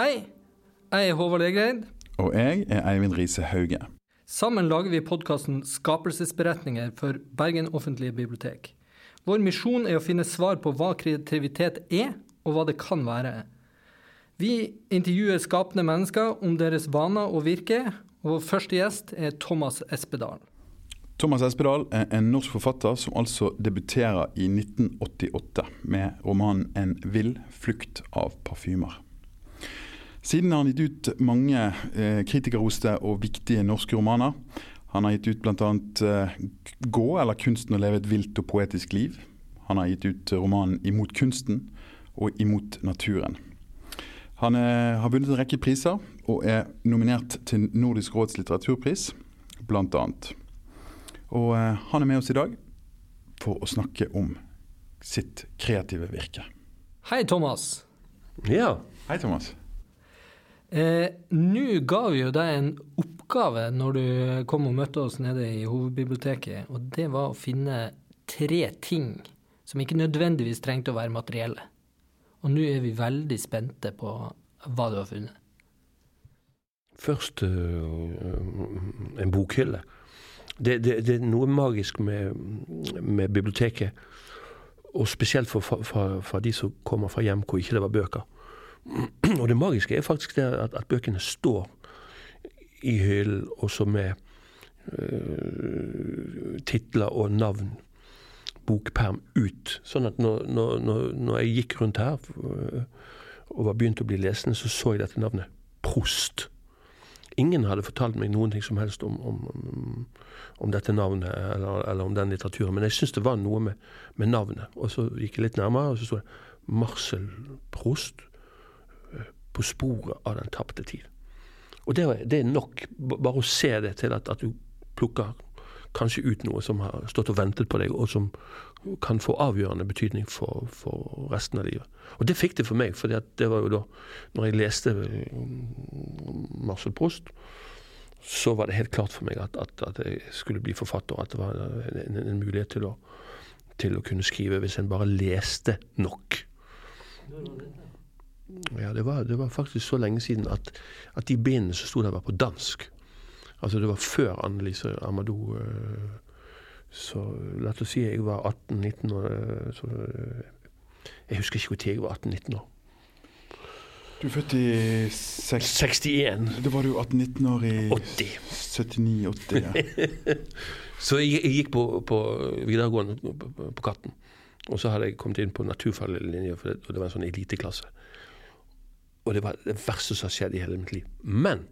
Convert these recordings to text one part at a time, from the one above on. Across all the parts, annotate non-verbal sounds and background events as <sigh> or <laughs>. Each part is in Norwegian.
Hei, jeg er Håvard Egreid. Og jeg er Eivind Riise Hauge. Sammen lager vi podkasten Skapelsesberetninger for Bergen offentlige bibliotek. Vår misjon er å finne svar på hva kreativitet er, og hva det kan være. Vi intervjuer skapende mennesker om deres vaner og virke, og vår første gjest er Thomas Espedal. Thomas Espedal er en norsk forfatter som altså debuterer i 1988 med romanen 'En vill flukt av parfymer'. Siden har han gitt ut mange eh, kritikerroste og viktige norske romaner. Han har gitt ut bl.a. Eh, 'Gå', eller 'Kunsten å leve et vilt og poetisk liv'. Han har gitt ut romanen 'Imot kunsten' og 'Imot naturen'. Han er, har vunnet en rekke priser, og er nominert til Nordisk råds litteraturpris, bl.a. Og eh, han er med oss i dag for å snakke om sitt kreative virke. Hei, Thomas. Ja. Hei, Thomas. Eh, Nå ga vi jo deg en oppgave når du kom og møtte oss nede i hovedbiblioteket, og det var å finne tre ting som ikke nødvendigvis trengte å være materielle. Og nå er vi veldig spente på hva du har funnet. Først øh, en bokhylle. Det, det, det, er noe magisk med, med biblioteket. Og spesielt for, for, for, de som kommer fra hjem hvor ikke det var bøker. Og det magiske er faktisk det at, at bøkene står i hyllen, også med uh, titler og navn. Bokperm ut. Sånn at når, når, når, jeg gikk rundt her uh, og var begynt å bli lesende, så så jeg dette navnet. Prost. Ingen hadde fortalt meg noen ting som helst om, om, om, om dette navnet eller, eller, om den litteraturen. Men jeg syntes det var noe med, med, navnet. Og så gikk jeg litt nærmere, og så sto det Marcel Prost på sporet av den tapte tid. Og det, det, er nok, bare å se det til at, at du plukker kanskje ut noe som har stått og ventet på deg, og som kan få avgjørende betydning for, for resten av livet. Og det fikk det for meg, for det var jo da når jeg leste mm, Marcel Prost, så var det helt klart for meg at, at, at jeg skulle bli forfatter. At det var en, en mulighet til å, til å, kunne skrive hvis en bare leste nok. Ja, det var, det var faktisk så lenge siden at, at de bindene som sto der, var på dansk. Altså det var før Annelise Amadou. Øh, så la oss si jeg var 18-19 år. Øh, så, øh, jeg husker ikke når jeg var 18-19 år. Du er født i 6... 61. Da var du 18-19 år i 79-80. Ja. <laughs> så jeg, jeg, gikk på, på videregående på, på, Katten. Og så hadde jeg kommet inn på naturfaglig linje, og det var en sånn eliteklasse. Og det var det verste som har skjedd i hele mitt liv. Men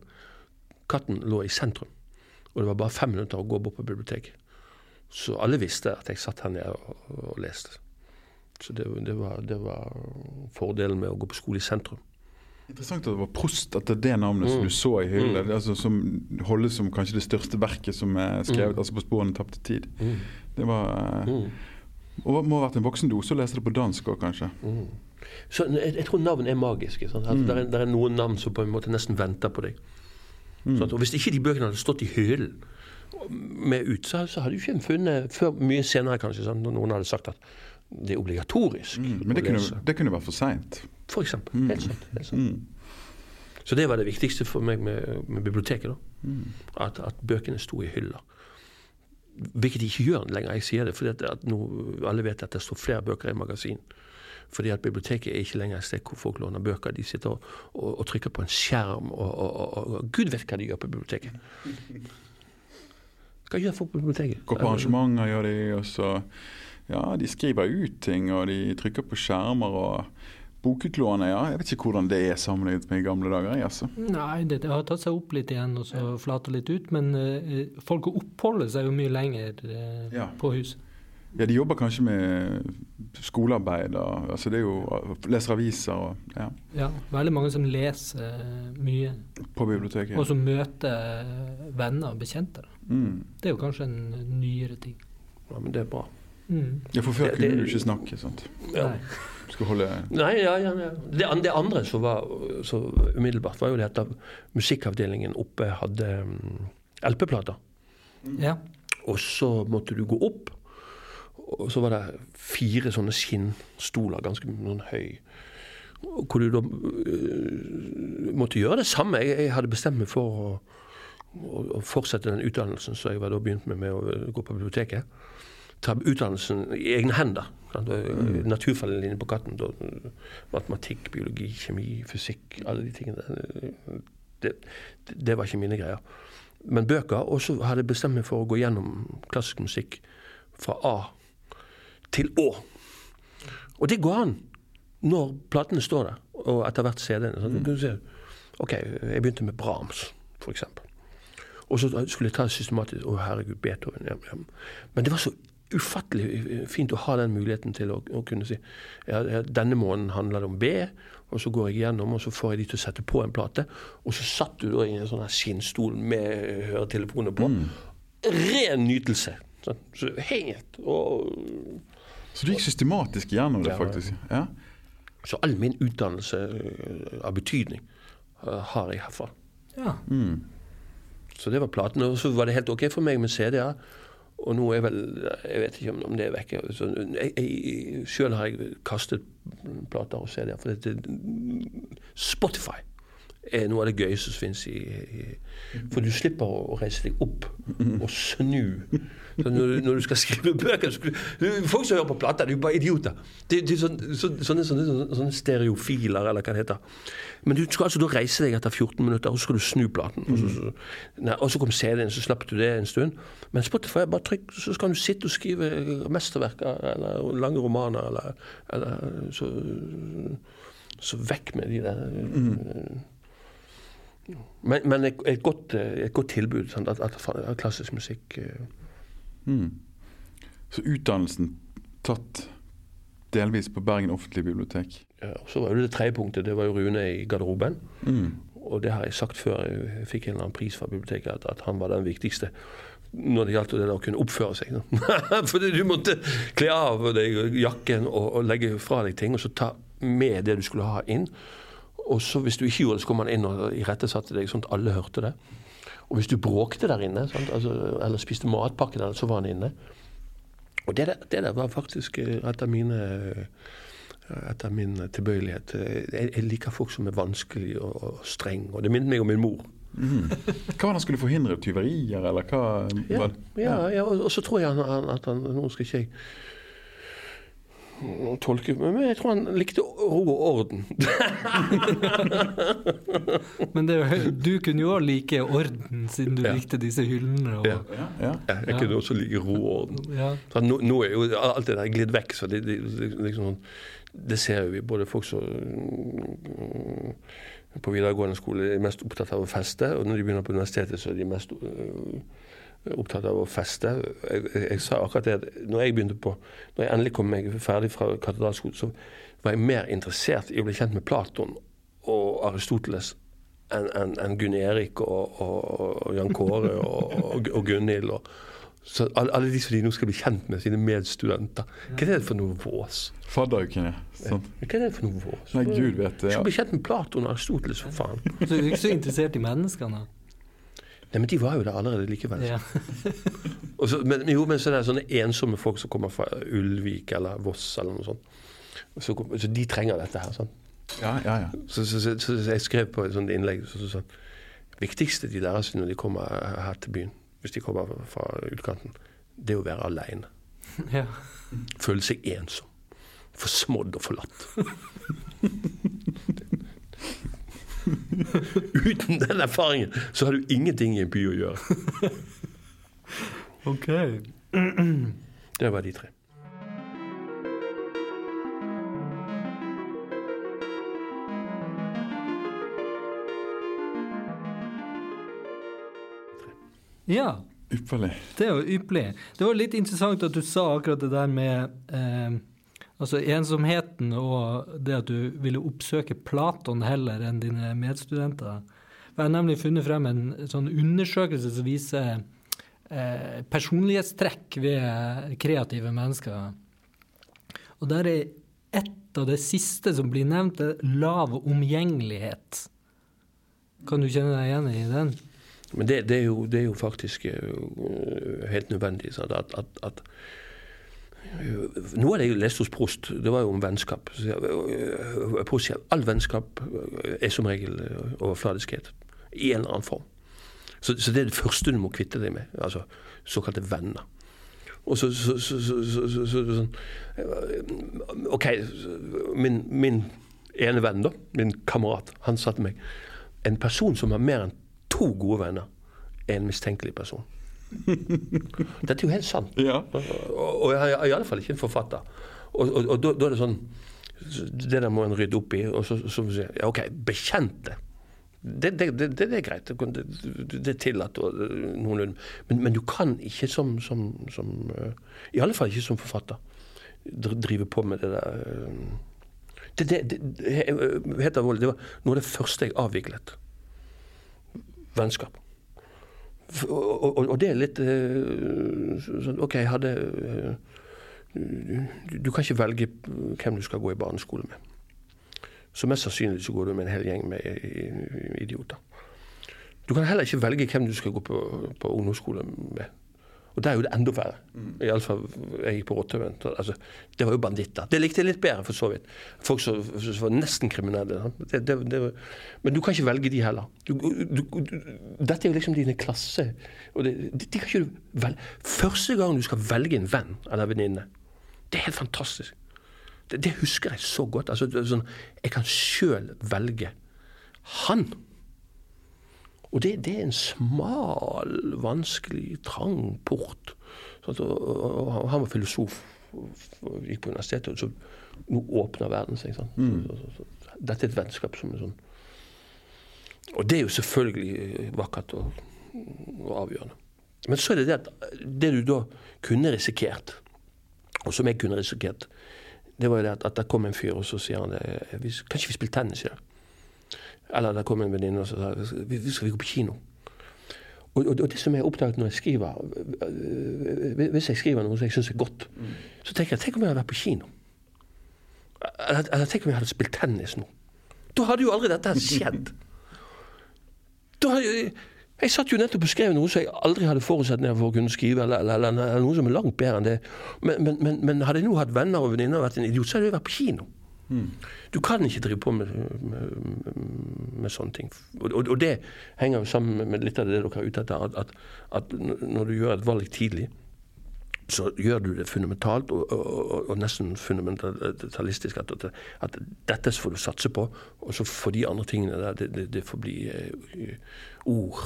Katten lå i sentrum, og det var bare fem minutter å gå bort på biblioteket. Så alle visste at jeg satt her nede og, og leste. Så det, det, var, det, var, fordelen med å gå på skole i sentrum. Interessant at det var Prost, at det er det navnet mm. som du så i hylla. Mm. Altså, som holdes som kanskje det største verket som er skrevet, mm. altså på sporene tapte tid. Mm. Det var mm. Og må ha vært en voksen dose å lese det på dansk òg, kanskje. Mm. Så jeg, jeg, tror navn er magiske. Altså, det, er, er, noen navn som på en måte nesten venter på deg. Mm. Sånn, og Hvis ikke de bøkene hadde stått i hyllen med ut, så, så hadde du ikke funnet før mye senere, kanskje, sånn, når noen hadde sagt at det er obligatorisk. Mm. Men det kunne, det kunne, være for seint. For eksempel. Mm. Helt sant. Helt sant. Mm. Så det var det viktigste for meg med, med biblioteket. mm. at, at, bøkene sto i hyller. Hvilket de ikke gjør lenger. Jeg sier det fordi at, at nå, alle vet at det står flere bøker i magasin. Fordi at biblioteket er ikke lenger et sted hvor folk låner bøker. De sitter og, og, og trykker på en skjerm, og, og, Gud vet hva de gjør på biblioteket. Hva gjør folk på biblioteket? Går på arrangementer, gjør de, og så Ja, de skriver ut ting, og de trykker på skjermer. og Bokutlånet, ja. Jeg vet ikke hvordan det er sammenlignet med i gamle dager. Altså. Nei, det, det, har tatt seg opp litt igjen og så flater litt ut. Men uh, folk oppholder seg jo mye lenger uh, ja. på huset. Ja, de jobber kanskje med skolearbeid. Og, altså det er jo, Leser aviser og ja. ja. Veldig mange som leser mye. På biblioteket. Og som møter venner og bekjente. Mm. Det er jo kanskje en nyere ting. Ja, men det er bra. Mm. Ja, For før kunne du ikke snakke, sant? Ja. Skulle holde Nei, ja, ja, ja. Det, det, andre som var så umiddelbart, var jo det at musikkavdelingen oppe hadde LP-plater. Ja. Og så måtte du gå opp og så var det fire sånne skinnstoler, ganske noen høy. hvor du da uh, måtte gjøre det samme. Jeg, jeg hadde bestemt meg for å, å, å fortsette den utdannelsen som jeg var da begynt med, med å øh, gå på biblioteket. Ta utdannelsen i egne hender. Sant? Mm. Naturfaglinje på Katten. Da, matematikk, biologi, kjemi, fysikk, alle de tingene. Det, det, det var ikke mine greier. Men bøker. Og så hadde jeg bestemt meg for å gå gjennom klassisk musikk fra A til Å. Og det går an når platene står der, og etter hvert CD-ene. Mm. Ok, jeg begynte med Brahms, f.eks. Og så skulle jeg ta det systematisk. Å, herregud, Beethoven. Ja, ja. Men det var så ufattelig fint å ha den muligheten til å, å kunne si ja, denne måneden handler det om B, og så går jeg gjennom, og så får jeg de til å sette på en plate. Og så satt du da i en sånn her skinnstol med høretelefoner på. Mm. Ren nytelse. Sånn. Så helt og Så du gikk systematisk gjennom det, faktisk? Ja. Så all min utdannelse eh, av betydning uh, har jeg herfra. Ja. Mm. Så det var platen. Og så var det helt OK for meg med CD-er. Og nå er vel Jeg vet ikke om det er vekke. Selv har jeg kastet plater og CD-er. For det, Spotify er noe av det gøyeste som finnes i, i For du slipper å reise deg opp og snu. Så når, du, når du skal skrive bøker skal, Folk som hører på plater, de er bare idioter. Det, det er sånne, sånne, sånne, sånne, stereofiler, eller hva det heter. Men du skal altså da reise deg etter 14 minutter, og så skal du snu platen. Og så, så, nei, og så kom CD-en, så slapp du det en stund. Men Spotify bare trykk, så skal du sitte og skrive mesterverker eller lange romaner, eller, eller så, så vekk med de der mm. Men, men et, et, godt, et, godt, tilbud sånn, at, at, klassisk musikk mm. Så utdannelsen tatt delvis på Bergen offentlige bibliotek? Ja, og så var det det tredje punktet. Det var jo Rune i garderoben. Mm. Og det har jeg sagt før jeg fikk en eller annen pris fra biblioteket, at, at han var den viktigste når det gjaldt det å kunne oppføre seg. <laughs> Fordi du måtte kle av deg jakken og, og, legge fra deg ting, og så ta med det du skulle ha inn. Og så hvis du ikke gjorde det, så kom han inn og irettesatte deg sånn at alle hørte det. Og hvis du bråkte der inne, altså, eller spiste matpakke der, så var han inne. Og det der, det der var faktisk eh, etter mine etter min tilbøyelighet. Jeg, jeg, liker folk som er vanskelig og, og streng, og det minnet meg om min mor. Mm. Hva var det han skulle forhindre? Tyverier, eller hva? Ja, ja, ja og, og, så tror jeg han, at han Nå skal ikke jeg tolke Men jeg tror han likte ro og orden. <laughs> men det, du kunne jo òg like orden, siden du ja. likte disse hyllene. Og, ja. Ja. jeg kunne også like ro og orden. Nå, nå, er jo alt det der glidd vekk. så det, det, liksom, sånn, det ser jo vi. Både folk som på videregående skole er mest opptatt av å feste, og når de begynner på universitetet, så er de mest uh, opptatt av å feste. Jeg, jeg, jeg, sa akkurat det når jeg begynte på Når jeg endelig kom meg ferdig fra katedralskolen, så var jeg mer interessert i å bli kjent med Platon og Aristoteles enn en, en Gunn Erik og, og, og, Jan Kåre og, og Gunhild. så alle, alle de som de nå skal bli kjent med, sine medstudenter. Hva er det for noe vås? Fadderukene. Sånn. Hva er det for noe vås? Nei, Gud vet det. Ja. Skal bli kjent med Platon og Aristoteles, for faen. <laughs> Så du er ikke så interessert i menneskene? Nei, men de var jo der allerede likevel. Ja. <laughs> så, men, jo, men så er det sånne ensomme folk som kommer fra Ulvik eller Voss eller noe sånt. Så, så de trenger dette her. sånn. Ja, ja, ja. Så, så, så, jeg skrev på et sånt innlegg så, sånn viktigste de deres når de kommer her til byen, hvis de kommer fra utkanten, det er å være aleine. <laughs> Ja. Føle seg ensom. Forsmådd og forlatt. <laughs> <laughs> Uten den erfaringen så har du ingenting i en by å gjøre. <laughs> ok. Det var de tre. Ja. Ypperlig. Det er jo ypperlig. Det var litt interessant at du sa akkurat det der med eh, Altså ensomheten og det at du ville oppsøke Platon heller enn dine medstudenter. Jeg har nemlig funnet frem en sånn undersøkelse som viser eh, personlighetstrekk ved kreative mennesker. Og der er ett av det siste som blir nevnt, lav omgjengelighet. Kan du kjenne deg igjen i den? Men det, det, er, jo, det er, jo, faktisk uh, helt nødvendig. At, at, at Noe av det jeg leste hos Prost, det var jo om vennskap. Jeg- øh, Prost sier all vennskap er som regel øh, overfladiskhet. I en eller annen form. Så, så det er det første du må kvitte deg med. Altså såkalte venner. Og så, så, så, så, så, så, så sånn øh, OK, min, min ene venn, da, min kamerat, han sa til meg En person som har mer enn to gode venner, er en mistenkelig person. <laughs> Dette er jo helt sant. Ja. Og, og jeg er iallfall ikke en forfatter. Og, og, og da, da er det sånn Det der må en rydde opp i. Og så, så må vi si ja, OK, bekjente. Det, det, det, det er greit. Det, det, det er tillatt øh, noenlunde. Men, men du kan ikke som, som, som øh, I alle fall ikke som forfatter dr- drive på med det der det, det, det, det, Helt alvorlig, det var noe av det første jeg avviklet. Vennskap. Og, og, og det er litt sånn OK, hadde øh, du, du kan ikke velge hvem du skal gå i barneskole med. Så mest sannsynlig så går du med en hel gjeng med idioter. Du kan heller ikke velge hvem du skal gå på, på ungdomsskole med. Og der er jo det enda verre. Iallfall jeg gikk på Rottøven. Altså, det var jo banditter. Det likte jeg litt bedre, for så vidt. Folk som, var nesten kriminelle. Det, det, det, men du kan ikke velge de heller. Du, du, du, dette er jo liksom dine klasse. Og. Første gang du skal velge en venn eller venninne, det er helt fantastisk. Det, det husker jeg så godt. Altså, sånn, jeg kan sjøl velge han. Og det, det er en smal, vanskelig, trang port. Sånn og, og, og han var filosof og gikk på universitetet, og så nå åpner verden seg. sant? Mm. så, så, så, dette er et vennskap som er sånn Og det er jo selvfølgelig vakkert og, og avgjørende. Men så er det det at det du da kunne risikert, og som jeg kunne risikert, det var jo det at, at det kom en fyr, og så sier han det vi, Kan ikke vi spille tennis i dag? Eller det kom en venninne og sa skal vi gå på kino. Og, og, og det som jeg har oppdaget når jeg skriver øh, Hvis jeg skriver noe som jeg syns er godt, så tenker jeg tenk om jeg hadde vært på kino. Eller, eller tenk om jeg hadde spilt tennis nå. Da hadde jo aldri dette skjedd. Da hadde, jeg- jeg satt jo nettopp og skrev noe som jeg aldri hadde forutsetninger for å kunne skrive, eller, eller, eller, eller noe som er langt bedre enn det. Men, men, men, men hadde jeg nå hatt venner og venninner og vært en idiot, så hadde jeg vært på kino. Du kan ikke drive på med, med, med, sånne ting. Og, og, og det henger sammen med litt av det dere er ute etter, at, at, når du gjør et valg tidlig, så gjør du det fundamentalt og, og, nesten fundamentalistisk. At, at, at dette får du satse på, og så får de andre tingene der, det, det, det får bli eh, ord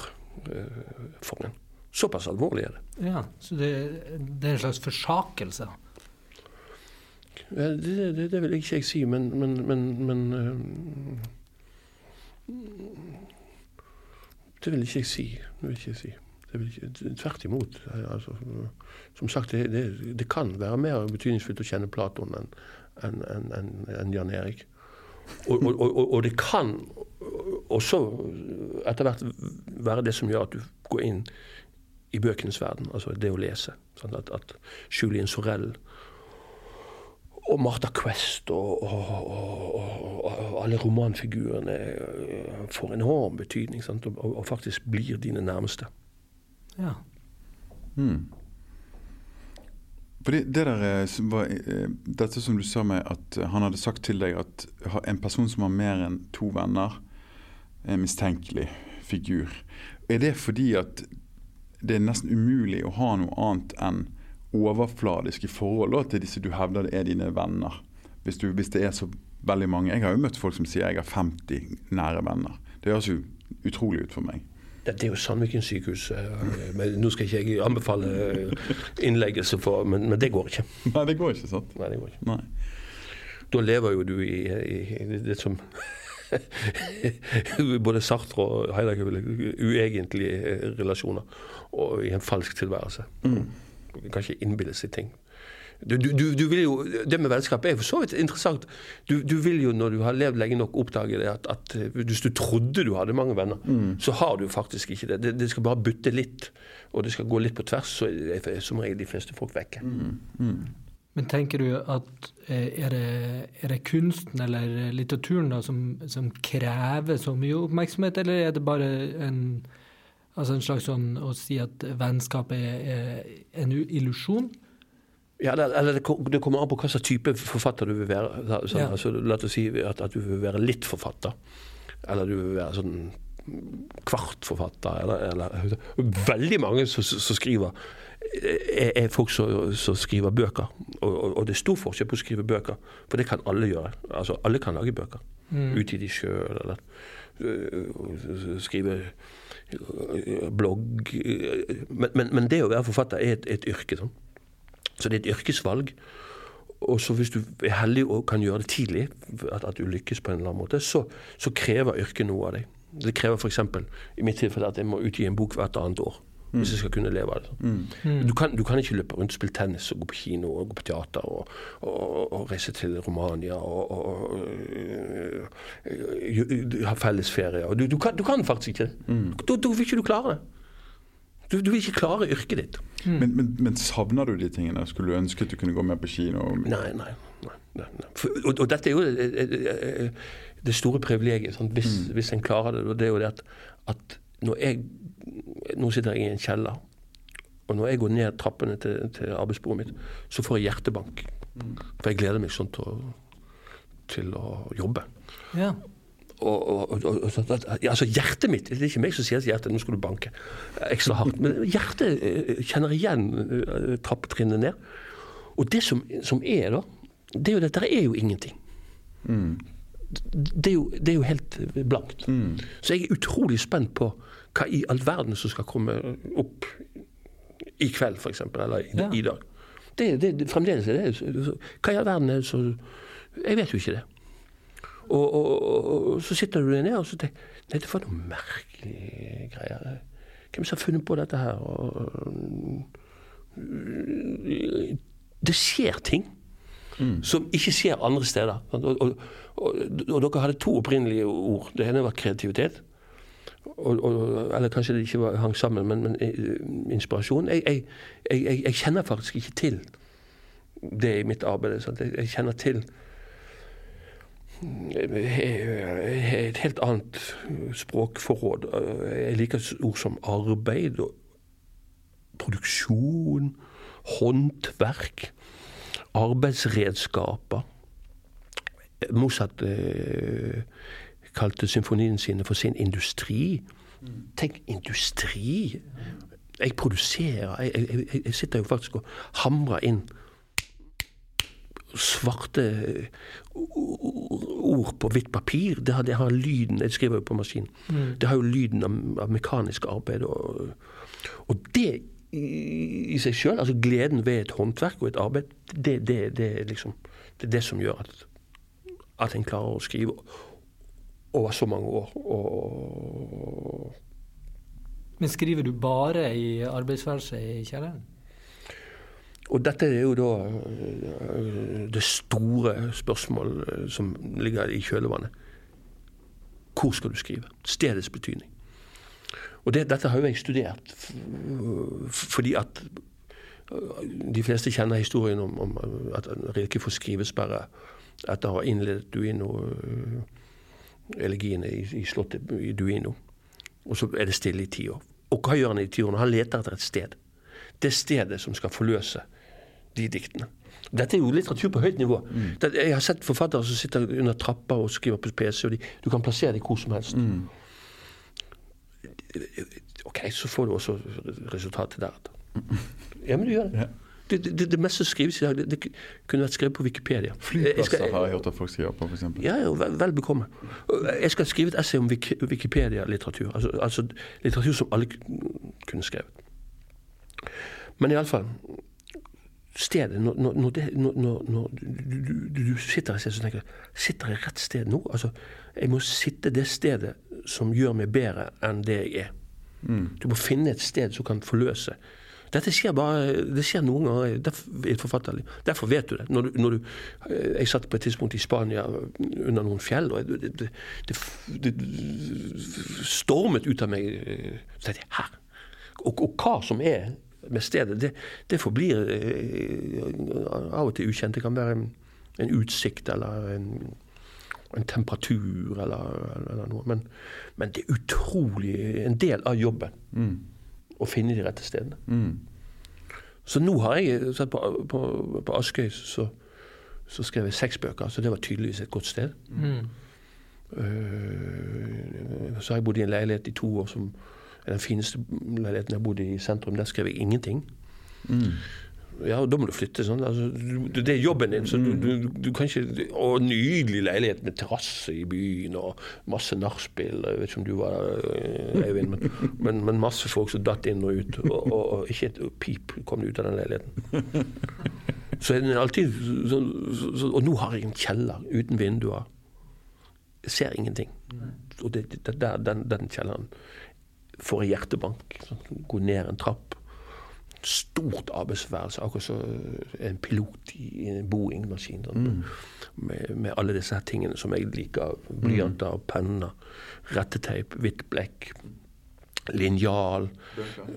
eh, for en. Såpass alvorlig er det. Ja, så det, det er en slags forsakelse. Ja, Det, det, det vil ikke jeg si, men, men, men, men eh, Det vil ikke jeg si. Det vil ikke jeg si. Ikke, tvert imot. Altså, som sagt, det, det, det kan være mer betydningsfullt å kjenne Platon enn en, en, en, Jan Erik. Og, og, og, og- det kan også etter hvert være det som gjør at du går inn i bøkenes verden, altså det å lese. Sånn at, at Julien Sorel og Martha Quest og, og, og, og, alle romanfigurene øh, får enorm betydning sant? Og, faktisk blir dine nærmeste. Ja. Hmm. Fordi det der eh, var, eh, Dette som du sa med at eh, han hadde sagt til deg at en person som har mer enn to venner, er en mistenkelig figur. Er det fordi at det er nesten umulig å ha noe annet enn overfladiske forhold da, til disse du hevder er dine venner? Hvis, du, hvis det er så veldig mange. Jeg har jo møtt folk som sier jeg har 50 nære venner. Det høres jo utrolig ut for meg. Det, det er jo Sandviken sykehus. øh, Men nå skal ikke jeg anbefale øh, innleggelse, for, men, men det går ikke. <laughs> Nei, det går ikke, sant? Nei, det går ikke. Nei. Da lever jo du i, i, i det som <laughs> Både Sartre og Heidegger uegentlige eh, relasjoner, og i en falsk tilværelse. Du kan ikke innbille seg ting. Du, du, du, du vil jo, Det med vennskap er for så vidt interessant. Du, du vil jo, når du har levd lenge nok, oppdage det at, at eh, hvis du trodde du hadde mange venner, så har du faktisk ikke det. det. Det skal bare butte litt, og det skal gå litt på tvers, så er som regel de fleste folk vekke. Men tenker du at eh, er det, er det kunsten eller litteraturen da som, som krever så mye oppmerksomhet, eller er det bare en, altså en slags sånn å si at vennskap er, er en illusjon? Ja, det, eller det, det kommer an på hva slags type forfatter du vil være. Så, så, Ja. altså, la oss si at, at du vil være litt forfatter. Eller du vil være sånn kvart forfatter. Eller, eller Veldig mange som, som skriver, er, er folk som, som skriver bøker. Og, og, og det er stor forskjell på å skrive bøker, for det kan alle gjøre. Altså, Alle kan lage bøker. Utgi de sjøl, eller øh, skrive øh, blogg. Men, men, men det å være forfatter er et, et yrke. sånn. Så det er et yrkesvalg. Og så hvis du er heldig og kan gjøre det tidlig, at, at du lykkes på en eller annen måte, så, så krever yrket noe av deg. Det krever f.eks. i mitt tilfelle at jeg må utgi en bok hvert annet år. Hvis jeg skal kunne leve av det. Du, kan, du kan ikke løpe rundt, og spille tennis og gå på kino og gå på teater og, og, og reise til Romania og, og, og øh, ha fellesferie. Og Du, du, kan, du kan faktisk ikke det. Da, da vil ikke du klare det. Du, du vil ikke klare yrket ditt. Men, men, men savner du de tingene? Skulle du ønske at du kunne gå mer på kino? Nei, nei. nei, nei, nei. For, og, og dette er jo det, eh, eh, det store privilegiet, sant? Hvis, hvis en klarer det. Og det er jo det at, at når jeg Nå sitter jeg i en kjeller. Og når jeg går ned trappene til, til arbeidsbordet mitt, så får jeg hjertebank. For jeg gleder meg sånn til å, til å jobbe. Ja. Og, og, og, og, så- ja, altså Hjertet mitt Det er ikke meg som sier til hjertet nå skal du banke ekstra hardt. Men hjertet eh, kjenner igjen trappetrinnet ned. Og det som, som er, da, det er jo dette er jo ingenting. Det, er jo, det er jo helt blankt. Så jeg er utrolig spent på hva i all verden som skal komme opp i kveld, f.eks., eller i, Ja. i dag. Det, det, det, fremdeles er det Hva i all verden er det som Jeg vet jo ikke det. Og, og, og, og så sitter du der nede og så tenker Nei, det var noe merkelige greier. Hvem som har funnet på dette her? Og, det skjer ting som ikke skjer andre steder. Og, og, og, og dere hadde to opprinnelige ord. Det ene var kreativitet. Og, og, eller kanskje det ikke var, hang sammen, men, men eh, inspirasjon. Jeg, jeg, jeg, jeg, kjenner faktisk ikke til det i mitt arbeid. Jeg, kjenner til eh, et helt annet språkforråd. Jeg liker ord som arbeid og produksjon, håndverk, arbeidsredskaper. Mozart eh, kalte symfoniene sine for sin industri. Tenk industri! Jeg produserer. Jeg, jeg, jeg sitter jo faktisk og hamrer inn svarte eh, ord på hvitt papir. Det har, det har lyden Jeg skriver jo på maskin. Det har jo lyden av, av mekanisk arbeid. Og, og det i, i seg sjøl, altså gleden ved et håndverk og et arbeid, det, det, det, liksom, det er det som gjør at, at en klarer å skrive over så mange år. Og, Men skriver du bare i arbeidsværelset i kjelleren? Og dette er jo da øh, det store spørsmålet øh, som ligger i kjølvannet. Hvor skal du skrive? Stedets betydning. Og det, dette har jo jeg studert fordi at øh, de fleste kjenner historien om, om at Rilke får skrivesperre etter å ha innledet Duino, elegiene i, i slottet i Duino. Og så er det stille i ti år. Og hva gjør han i ti år? Han leter etter et sted. Det stedet som skal forløse de diktene. Dette er jo litteratur på høyt nivå. Mm. jeg har sett forfattere som sitter under trappa og skriver på PC, og de, du kan plassere dem hvor som helst. Ok, så får du også resultatet deretter. <laughs> Ja, men du gjør det. Det, det, det meste som skrives i dag, det, det kunne vært skrevet på Wikipedia. Flyplasser har jeg hørt at folk skriver på, f.eks. ja, ja, vel, vel bekomme. Jeg skal skrive et essay om Wiki- Wikipedia-litteratur. Altså, altså litteratur som alle kunne skrevet. Men iallfall Stedet Når, når, det, når, når, du, du, sitter et sted, så tenker du Sitter jeg rett sted nå? Altså, jeg må sitte det stedet som gjør meg bedre enn det jeg er. Du må finne et sted som kan forløse. Dette skjer bare, det skjer noen ganger i et forfatterliv. Derfor vet du det. Når du, når du, eh, jeg satt på et tidspunkt i Spania under noen fjell, og det, det, det, det stormet ut av meg. Så tenkte jeg her! Og, og hva som er med stedet, det, det forblir eh, av og til ukjent. Det kan være en, en utsikt eller en, en temperatur eller, eller noe. Men, men det er utrolig en del av jobben å finne de rette stedene. Så nå har jeg sett på, på, på Askøy så, så skrev jeg seks bøker, så det var tydeligvis et godt sted. Mm. Uh, så har jeg bodd i en leilighet i to år som er den fineste leiligheten jeg har bodd i i sentrum. Der skrev jeg ingenting. Mm. Ja, da må du flytte. sånn. Altså, du, det er jobben din. så du, du, du kan ikke, Og nydelig leilighet med terrasse i byen og masse nachspiel. Jeg vet ikke om du var der, Eivind, men, men, men, masse folk som datt inn og ut. Og, og, og ikke et pip kom ut av den leiligheten. Så er den alltid så, så, Og nå har jeg en kjeller uten vinduer. Jeg ser ingenting. Og det, det, der, den, den kjelleren får jeg hjertebank. Sånn, gå ned en trapp stort arbeidsværelse, akkurat som en pilot i en Boeing-maskin. Sånn, mm. med, med, alle disse her tingene som jeg liker. Blyanter, penner, retteteip, hvitt blekk, linjal, bøker.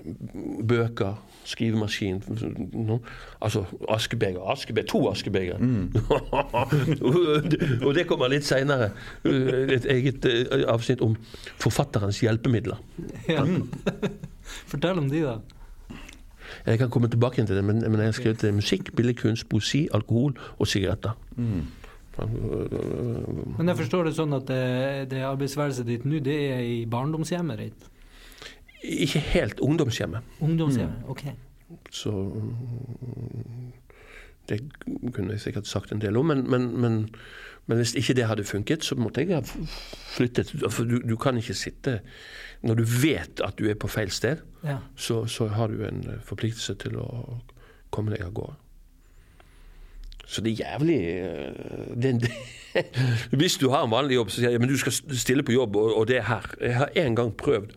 bøker, skrivemaskin. <laughs> No? Altså askebeger. askebeger to askebeger. Mm. <laughs> og det kommer litt seinere. Et eget eh, avsnitt om forfatterens hjelpemidler. Ja. <laughs> Fortell om de, da. Jeg kan komme tilbake til det, men, men jeg har skrevet musikk, billedkunst, poesi, alkohol og sigaretter. Mm. Men jeg forstår det sånn at det, det arbeidsværelset ditt nå, det er i barndomshjemmet ditt? Ikke helt. Ungdomshjemmet. Ungdomshjemmet, mm. ok. Så det kunne jeg sikkert sagt en del om, men, men, men, men hvis ikke det hadde funket, så måtte jeg ha flyttet. For du, du, kan ikke sitte Når du vet at du er på feil sted, ja. så, så, har du en forpliktelse til å komme deg av gårde. Så det er jævlig eh, det, det, <laughs> Hvis du har en vanlig jobb, så sier jeg men du skal stille på jobb, og, og det er her. Jeg har en gang prøvd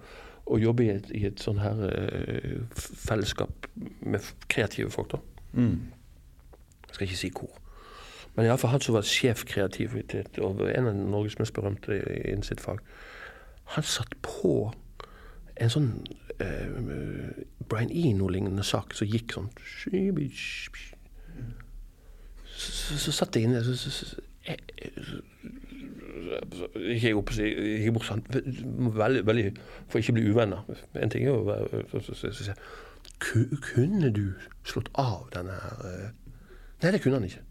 å jobbe i et, i et sånn her uh, fellesskap med kreative folk. da. Mm. Jeg skal ikke si hvor. Men iallfall han som var sjef kreativitet, og en av Norges mest berømte innen sitt fag, han satt på en sånn eh, Brian Eno-lignende sak som gikk sånn Så, så, satt jeg inne så, så, så, Ikke opp ikke sånn veldig, veldig, For ikke å bli uvenner. En ting er jo være Kunne du slått av denne her Nei, det kunne han ikke.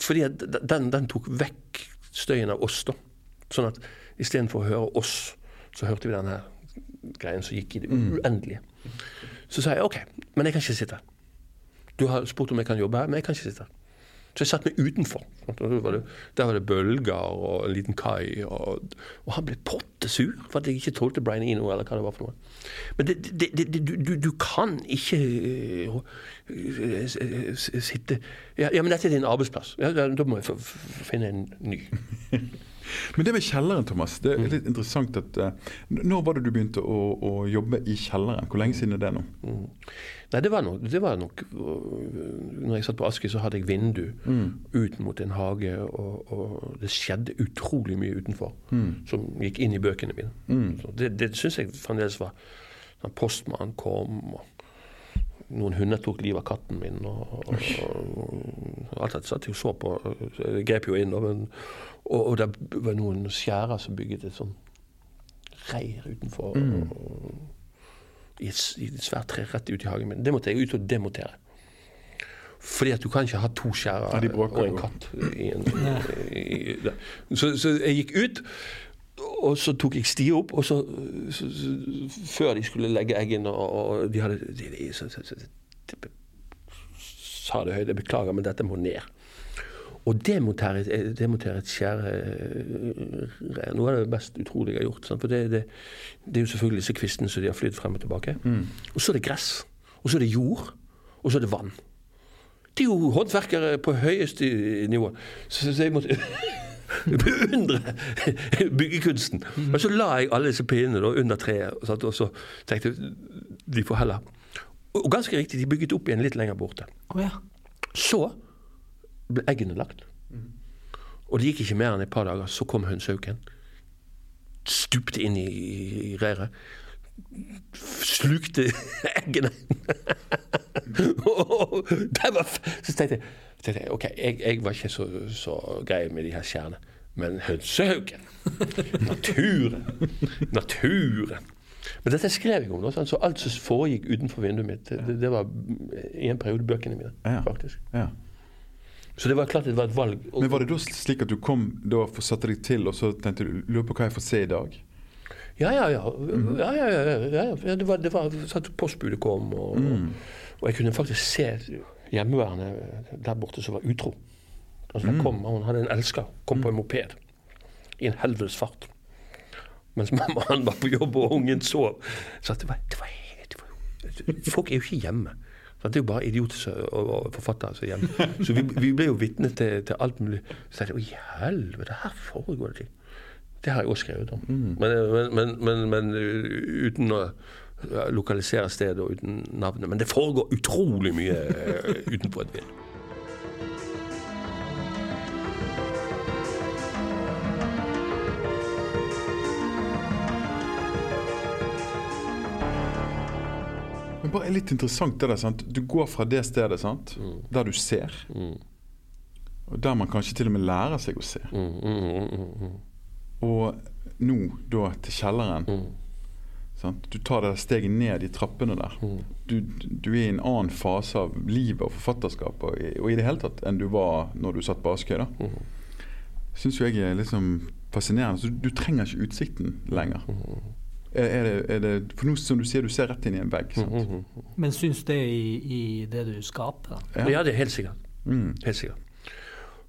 Fordi den, den tok vekk støyen av oss, da. Sånn at istedenfor å høre oss, så hørte vi denne greien som gikk i det mm. uendelige. Så sa jeg OK, men jeg kan ikke sitte her. Du har spurt om jeg kan jobbe her, men jeg kan ikke sitte her. Så jeg satte meg utenfor. Der var, det, der var det bølger og en liten kai. Og, og han ble pottesur for at jeg ikke tålte Brian Eno, eller hva det var for noe. Men det, det, du, du, kan ikke uh, sitte ja, ja, men dette er din arbeidsplass. Ja, da må jeg finne en ny. <laughs> Men det med kjelleren, Thomas. Det er mm. litt interessant at uh, Når var det du begynte å, å, jobbe i kjelleren? Hvor lenge siden er det nå? Mm. Nei, det var, nok, det var nok Når jeg satt på Askøy, så hadde jeg vindu mm. ut mot en hage, og, og, det skjedde utrolig mye utenfor mm. som gikk inn i bøkene mine. Mm. Så det det syns jeg fremdeles var Når postmannen kom, og noen hunder tok livet av katten min, og, og, og alt dette satt jeg og så på. Jeg grep jo inn, men, og, og, det var noen skjærer som bygget et sånn reir utenfor. Mm. og i et, i et svært tre rett ut i hagen min. Det måtte jeg ut og demontere. Fordi at du kan ikke ha to skjærer ja, og en katt. I en, <laughs> i, så, så, jeg gikk ut, og så tok jeg stia opp, og så, så, Før de skulle legge eggene, og, og de hadde de, de, så, sa det høyt, jeg beklager, men dette må ned. Og demontere, demontere et skjære eh, Noe av det mest utrolige jeg har gjort. Sant? For det, det, det, er jo selvfølgelig disse kvistene som de har flydd frem og tilbake. Mm. Og så er det gress. Og så er det jord. Og så er det vann. Det er jo håndverkere på høyeste nivå. Så, så jeg måtte <laughs> beundre byggekunsten. Mm. Men så la jeg alle disse pinnene under treet, og så tenkte jeg de får heller Og ganske riktig, de bygget opp igjen litt lenger borte. Oh, ja. Så ble eggene lagt. Og det gikk ikke mer enn et par dager, så kom hønsehauken. Stupte inn i, i reiret. Slukte <laughs> eggene. var, så tenkte jeg, tenkte jeg ok, jeg, jeg, var ikke så, så grei med de her skjærene. Men hønsehauken Naturen! Naturen! Men dette skrev jeg om, da, så alt som foregikk utenfor vinduet mitt, det, det var i en periode bøkene mine. Ja. Ja. Så det var klart det var et valg. Og- Men var det da slik at du kom da og satte deg til, og så tenkte du lurer på hva jeg får se i dag? Ja, ja, ja. ja, ja, ja, ja, ja. Det var, det var at postbudet kom, og, og jeg kunne faktisk se hjemmeværende der borte som var utro. Altså, mm. kom, Hun hadde en elsker, kom på en moped i en helvetes fart. Mens mammaen var på jobb og ungen sov. Så det var, det var, det var, folk er jo ikke hjemme. Det er jo bare idioter og, forfattere som er hjemme. Så vi, vi ble jo vitne til, til alt mulig. Så tenkte jeg å i helvete, her foregår det ting. Det har jeg også skrevet om. Men, men, men, men, men uh, uten å lokalisere stedet og uten navnet. Men det foregår utrolig mye uh, utenfor et vindu. Men bare litt interessant det der, sant? Du går fra det stedet sant? der du ser, og der man kanskje til og med lærer seg å se. Mm, mm, mm, mm, Og nå da til kjelleren. mm. Sant? Du tar det steget ned i trappene der. Du, du er i en annen fase av livet og forfatterskapet og, i- og i det hele tatt enn du var når du satt på Askøy. da. Syns jo jeg er liksom fascinerende. Så du, du trenger ikke utsikten lenger. Er, er, det, er det, for nå som du sier, du ser rett inn i en vegg. sant? Men syns det i, i det du skaper? Ja, Ja, det er helt sikkert. Mm. Helt sikkert.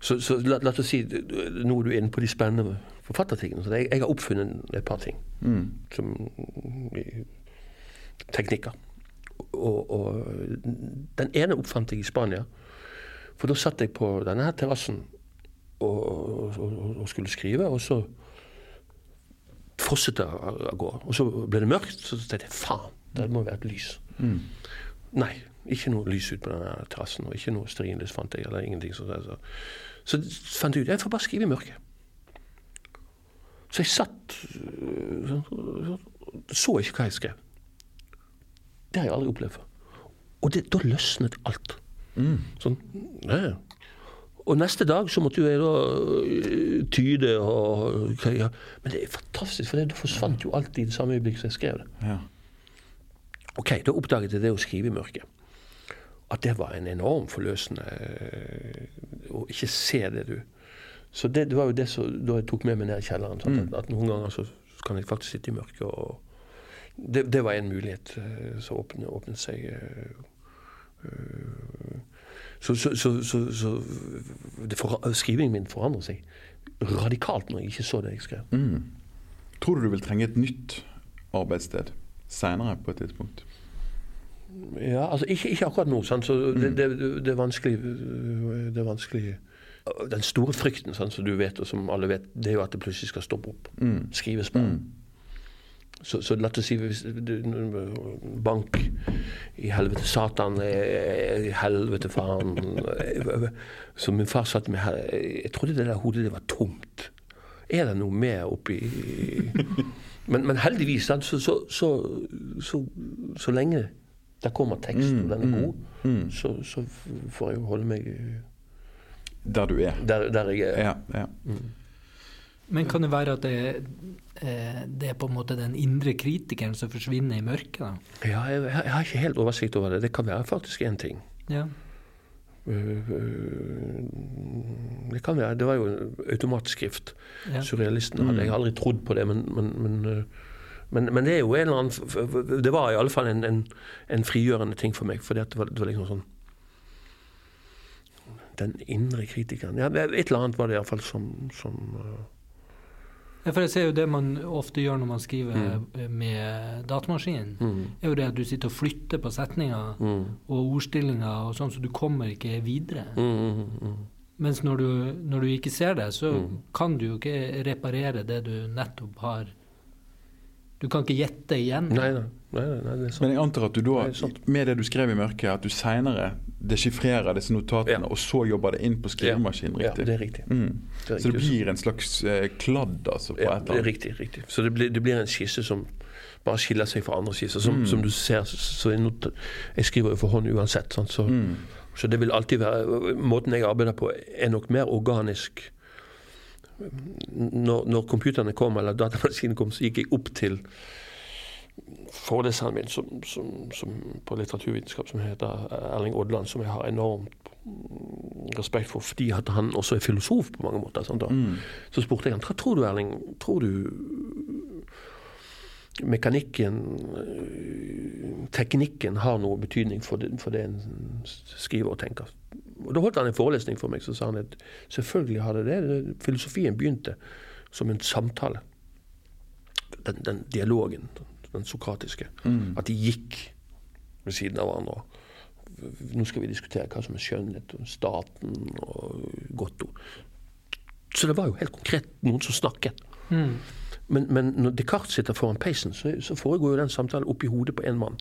Så, så la, la oss si Nå er du inne på de spennende forfattertingene. Så jeg, jeg har oppfunnet et par ting. Mm. Som teknikker. Og, og den ene oppfant jeg i Spania. For da satt jeg på denne her terrassen og, og, og skulle skrive, og så fosset av gårde. Og så ble det mørkt, så tenkte jeg faen, det må være et lys. Nei, ikke noe lys ut på denne terrassen, og ikke noe stearinlys fant jeg, eller ingenting. Så, så, så fant jeg ut jeg får bare skrive i mørket. Så jeg satt øh, så ikke hva jeg skrev. Det har jeg aldri opplevd før. Og det, da løsnet alt. Sånn, ja. Og neste dag så måtte jeg da øh, tyde og ja. Men det er fantastisk, for da forsvant jo alt i det samme øyeblikk som jeg skrev det. Ja. Ok, da oppdaget jeg det å skrive i mørket. At det var en enorm forløsende øh, å ikke se det du Så det, det var jo det som da jeg tok med meg ned i kjelleren. Sant? At, at noen ganger så kan jeg faktisk sitte i mørket og Det, det var en mulighet øh, som åpnet, åpnet seg. Uh. Så, så, så, så, så det for, skrivingen min forandret seg radikalt når jeg ikke så det jeg skrev. Mm. Tror du du vil trenge et nytt arbeidssted seinere på et tidspunkt? Ja, altså ikke, ikke akkurat nå. Sant? Så det, det, det er vanskelig Det er vanskelig Den store frykten, sant, som du vet, og som alle vet, det er jo at det plutselig skal stoppe opp. Skrives bare. Så, så la oss si hvis du, Bank i helvete Satan, i helvete faen eh, Så min far satt med her Jeg trodde det der hodet det var tomt. Er det noe mer oppi men, men heldigvis, så, så, så, så, så lenge der kommer teksten, mm, den er god, så, så får jeg jo holde meg Der du er. der, der jeg er. Ja, ja. Men kan det være at det, eh, det er på en måte den indre kritikeren som forsvinner i mørket? da? Ja, jeg, jeg har ikke helt oversikt over det. Det kan være faktisk én ting. Ja. Øh, øh, Det kan være. Det var jo automatskrift. Ja. Surrealistene hadde jeg aldri trodd på det, men, men, men, men, men det er jo en eller annen Det var i alle fall en, en, en frigjørende ting for meg. For det var, det var liksom sånn Den indre kritikeren ja, Et eller annet var det iallfall som, som For jeg ser jo det man ofte gjør når man skriver mm. med datamaskin, er jo det at du sitter og flytter på setninger og ordstillinger og sånn, så du kommer ikke videre. mm, mm, mm. Mens når du, når du ikke ser det, så kan du jo ikke reparere det du nettopp har Du kan ikke gjette igjen. Nei, nei, nei, nei, nei, er. Men jeg antar at du da, med det du skrev i mørket, at du seinere desifrerer disse notatene, Ja. og så jobber det inn på skrivemaskinen, Ja, det er riktig. Mm. Det er Så det blir en slags eh, kladd, altså, på Ja, et det er eller annet? riktig. riktig. Så det blir, det blir en skisse som bare skiller seg fra andre skisser. Som, som du ser, så jeg, not, jeg skriver jo for hånd uansett. Sant? Så, så det vil alltid være Måten jeg arbeider på, er nok mer organisk. Når, når computerne kom, eller datamaskinen kom, så gikk jeg opp til foreleseren min som, som, som på litteraturvitenskap, som heter Erling Odland, som jeg har enormt respekt for fordi at han også er filosof på mange måter. Sant, Mm. Så spurte jeg han hva tror du, Erling, tror du mekanikken, teknikken, har noe betydning for det, for det en skriver og tenker? Og Da holdt han en forelesning for meg, så sa han at selvfølgelig har det det. Filosofien begynte som en samtale. Den, den dialogen, den sokratiske. Mm. At de gikk ved siden av hverandre. Nå skal vi diskutere hva som er skjønnhet, og staten og godt ord. Så det var jo helt konkret noen som snakket. Mm. Men, men når Descartes sitter foran peisen, så, så foregår jo den samtalen oppi hodet på én mann.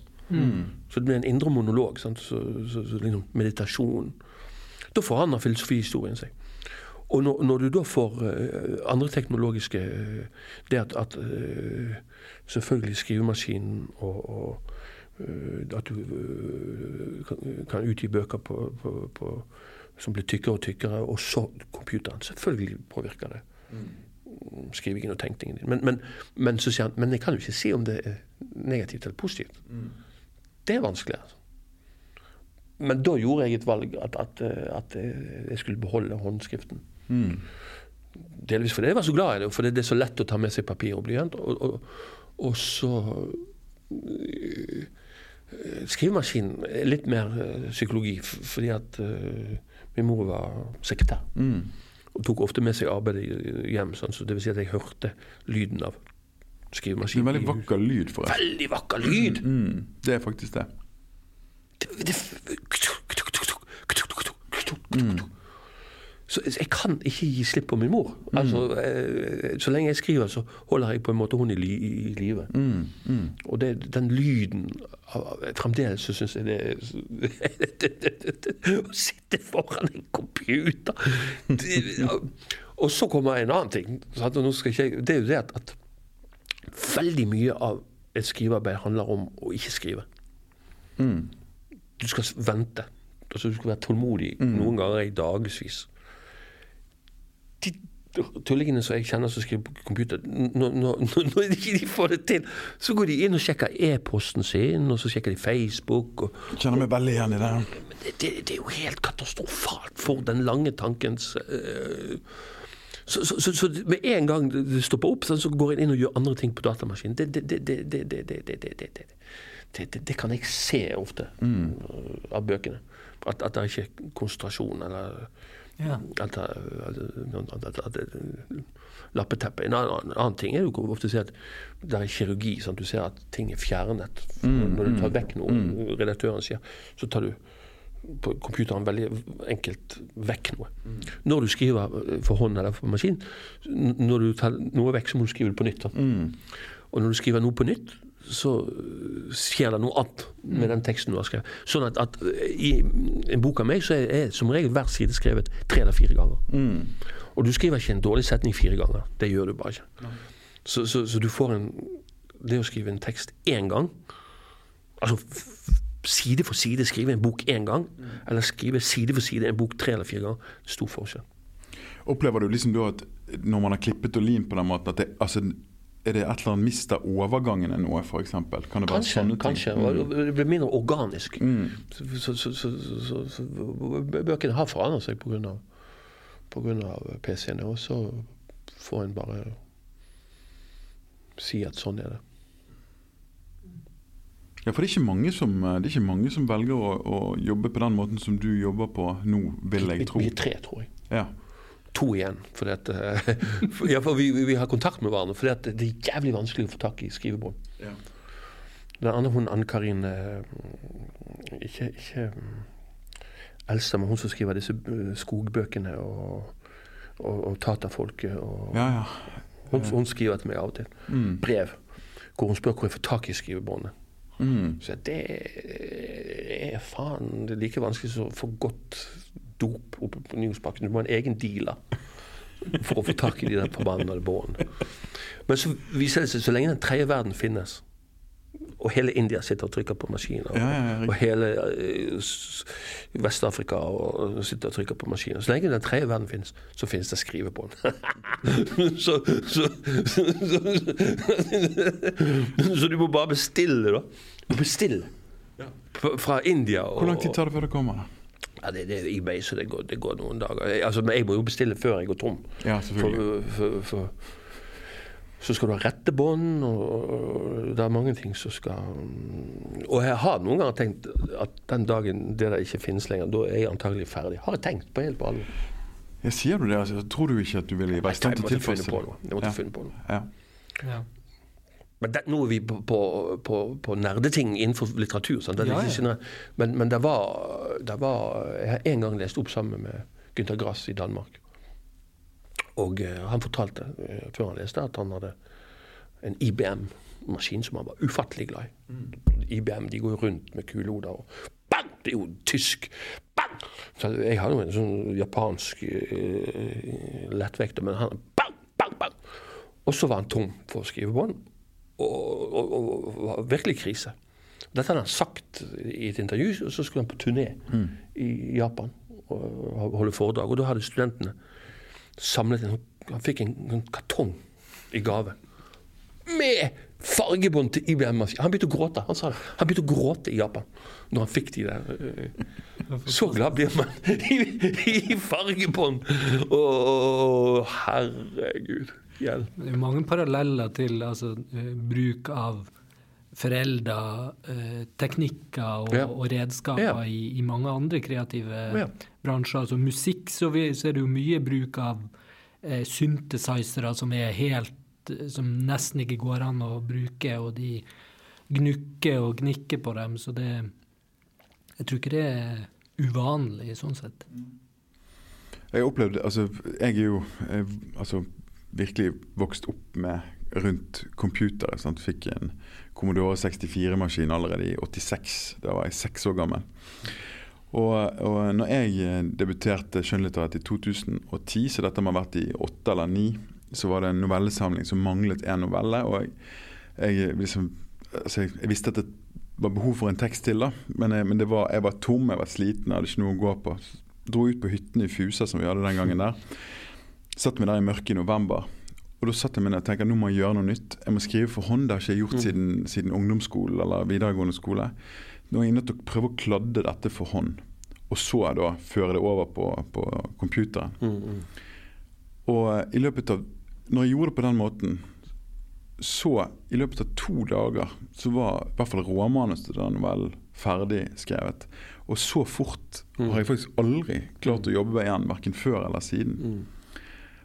Så det blir en indre monolog. Sant? Så, så, så liksom meditasjon. Da forandrer filosofihistorien seg. Og når, når du da får eh, andre teknologiske eh, Det at, at eh, selvfølgelig skrivemaskinen og, og at du kan, utgi bøker på, på, på, som blir tykkere og tykkere, og så computeren. Selvfølgelig påvirker det skrivingen og tenkningen din. Men, men, men, men jeg kan jo ikke si om det er negativt eller positivt. Det er vanskelig. Altså. Men da gjorde jeg et valg at, at, eh, at jeg skulle beholde håndskriften. Mm. Delvis fordi jeg var så glad i det, og fordi det er så lett å ta med seg papir og blyant. Og, og, og så øh, Skrivemaskinen er litt mer psykologi, fordi at min mor var sekretær. Mm. Og tok ofte med seg arbeidet hjem. Sånn, så det vil si at jeg hørte lyden av skrivemaskinen. en veldig vakker lyd, forresten. Veldig vakker lyd! Mm. Det er faktisk det. Det, det, så jeg kan ikke gi slipp på min mor. Altså, eh, så lenge jeg skriver, så holder jeg på en måte hun i, li, i live. Mm. Mm. Og det, den lyden Fremdeles så syns jeg det er <laughs> Å sitte foran en computer det. Og så kommer en annen ting. Jeg- det er jo det at, at veldig mye av et skrivearbeid handler om å ikke skrive. Mm. Du skal vente. Altså, du skal være tålmodig noen ganger i dagevis. De tullingene som jeg kjenner som skriver på computer, når, når, når ikke de får det til, så går de inn og sjekker e-posten sin, og så sjekker de Facebook. Og, Kjenner meg veldig igjen i det. det, er jo helt katastrofalt for den lange tankens øh, så, så, så, så med en gang det stopper opp, så går en inn og gjør andre ting på datamaskinen. Det, det, det, det, det, det, det, det, det, det, det, det, kan jeg se ofte mm. av bøkene. At, at det er ikke konsentrasjon, eller Ja. at, at, at, lappeteppe. En annen, annen ting er jo ofte at det er kirurgi. Sånn at Du ser at ting er fjernet. Når du tar vekk noe, redaktøren sier, så tar du på computeren veldig enkelt vekk noe. Når du skriver for hånd eller for maskin, når du tar noe vekk, så må du skrive det på nytt. sant? Og når du skriver noe på nytt, så øh, skjer det noe annet med den teksten du har skrevet. Sånn at, at øh, i en bok av meg så er, er som regel hver side skrevet tre eller fire ganger. Og du skriver ikke en dårlig setning fire ganger. Det gjør du bare ikke. Så, så, så du får en Det å skrive en tekst én gang Altså side for side skrive en bok én gang, eller skrive side for side en bok tre eller fire ganger, stor forskjell. Opplever du liksom da at når man har klippet og limt på den måten, at det, altså, er det et eller annet mister overgangene noe, f.eks.? Kan det være Kanskje. sånne ting? kanskje. Mm. Det blir mindre organisk. Mm. Så, så, så, så, bøkene har forandret seg pga. PC-ene, og så får en bare si at sånn er det. Ja, for det er ikke mange som, det er ikke mange som velger å, å jobbe på den måten som du jobber på nå, vil jeg tro. vi er tre, tror jeg. Ja. To igjen. Fordi at, eh, for, <laughs> ja, for vi, vi, har kontakt med hverandre. For det er jævlig vanskelig å få tak i skrivebånd. Ja. Den andre, hun Ann-Karin eh, Ikke, ikke mm, Elsa, men hun som skriver disse eh, skogbøkene og, og, og Tata-folket. Ja, ja. hun, hun skriver til meg av og til Mm. brev hvor hun spør hvor jeg får tak i skrivebåndet. Mm. Så det er faen det er like vanskelig som å få godt dop oppe på Nyhusbakken. Du må ha en egen dealer for å få tak i de der forbannede båndene. Men så viser det seg så lenge den tredje verden finnes, Og hele India sitter og trykker på maskiner. Og, Ja, ja, og hele eh, Vest-Afrika og sitter og trykker på maskiner. Så lenge den tredje verden finnes, så finnes det skrivebånd. så, <laughs> så, så, så, så du må bare bestille, da. Bestille. Fra India. Og, Hvor lang tid tar det før det kommer? da? Ja, det, det er eBay, så det går, det går noen dager. Jeg, altså, men jeg må jo bestille før jeg går tom. Ja, selvfølgelig. For, for, for, så skal du ha rettebånd, og, og det er mange ting som skal Og jeg har noen ganger tenkt at den dagen det der ikke finnes lenger, da er jeg antagelig ferdig. Har jeg tenkt på helt på alvor. Ja, sier du det? Altså, tror du ikke at du ville være i stand Jeg til å måtte finne på det? noe. Jeg måtte Ja. finne på noe. Ja. Ja. Men det, nå er vi på, på, på, på nerdeting innenfor litteratur. Det Ja, ja. sånn- men, men det, var, det var Jeg har en gang lest opp sammen med Günter Grass i Danmark. Og eh, han fortalte eh, før han leste at han hadde en IBM-maskin som han var ufattelig glad i. IBM de går rundt med kulehoder og bang! Det er jo tysk. Bang! Så jeg hadde jo en sånn japansk eh, lettvekter, men han bang, bang, bang! Og så var han tom for skrivebånd, og, og, og, virkelig krise. Dette hadde han sagt i et intervju, og så skulle han på turné i Japan og holde foredrag. Og da hadde studentene samlet en Han fikk en, en kartong i gave med fargebånd til IBM-maskin. Han begynte å gråte han sa det. Han begynte å gråte i Japan når han fikk de der. eh, Så glad blir man <laughs> i, i fargebånd! Å, herregud. Hjelp. Det er mange paralleller til altså, eh, bruk av foreldre, eh, teknikker og, Ja. og redskaper Ja. i, i mange andre kreative Ja. bransjer. Altså musikk så, vi, så er det jo mye bruk av eh, synthesizere som er helt eh, som nesten ikke går an å bruke, og de gnukker og gnikker på dem. Så det Jeg tror ikke det er uvanlig sånn sett. Jeg opplevde, altså, jeg er jo jeg, altså, virkelig vokst opp med rundt computere. Sant? Fikk en Commodore 64-maskin allerede i 86. Da var jeg seks år gammel. Og, og når jeg eh, debuterte skjønnlitterært i 2010, så dette må ha vært i åtte eller ni, så var det en novellesamling som manglet en novelle. Og jeg, jeg, liksom, altså jeg, jeg visste at det var behov for en tekst til, da. Men, jeg, men det var, jeg var tom, jeg var sliten, jeg hadde ikke noe å gå på. Dro ut på hyttene i Fusa som vi hadde den gangen der. Satt meg der i mørket i november. Og da satt jeg meg ned og tenkte nå må jeg gjøre noe nytt. Jeg må skrive for hånd. Det har ikke jeg gjort siden, siden ungdomsskolen eller videregående skole. Nå er jeg nødt til å prøve å kladde dette for hånd. Og så da føre det over på, på computeren. Og eh, i løpet av Når jeg gjorde det på den måten, så i løpet av to dager så var i hvert fall råmanus til den novellen ferdig skrevet. Og så fort har jeg faktisk aldri klart å jobbe igjen, verken før eller siden.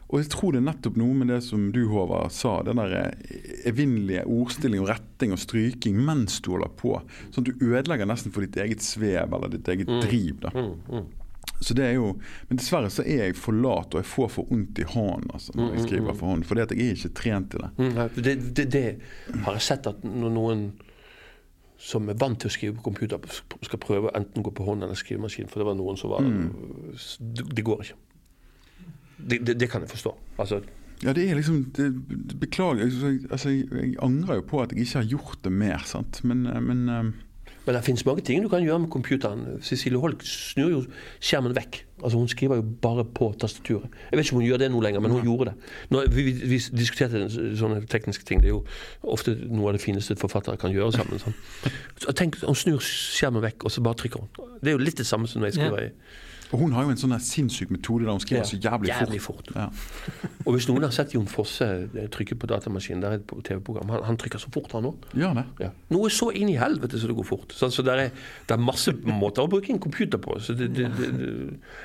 Og jeg tror det er nettopp noe med det som du, Håvard, sa. Den der eh, evinnelige ordstilling og retting og stryking mens du holder på. Sånn at du ødelegger nesten for ditt eget svev eller ditt eget driv. da. Så det er jo, Men dessverre så er jeg for lat, og jeg får for vondt i hånden altså, når jeg skriver for hånd. Fordi at jeg er ikke trent til det. Mm, det, det, det har jeg sett at når noen som er vant til å skrive på computer, skal prøve å enten gå på hånd eller skrivemaskin. For det var noen som var mm. det går ikke. Det, det, det kan jeg forstå. Altså, Ja, det er liksom det, Beklager. Altså, jeg, jeg angrer jo på at jeg ikke har gjort det mer, sant. Men, eh, men eh, men det finnes mange ting du kan gjøre med computeren. Cecilie Holk snur jo skjermen vekk. Altså Hun skriver jo bare på tastaturet. Jeg vet ikke om hun gjør det nå lenger, men hun gjorde det. Når vi, vi, vi diskuterte sånne tekniske ting. Det er jo ofte noe av det fineste forfattere kan gjøre sammen. Sånn. <laughs> Så tenk, Hun snur skjermen vekk, og så bare trykker hun. Det er jo litt det samme som når jeg skriver i Og hun har jo en sånn sinnssyk metode der hun skriver Ja, så jævlig, jævlig fort. fort. Ja. <laughs> Og hvis noen har sett Jon Fosse eh, trykke på datamaskinen, der er et TV-program, han, han trykker så fort, han òg. Det. Ja. Noe så inn i helvete så det går fort. Så, så det, er, er masse måter å bruke en computer på. Så det, det, det.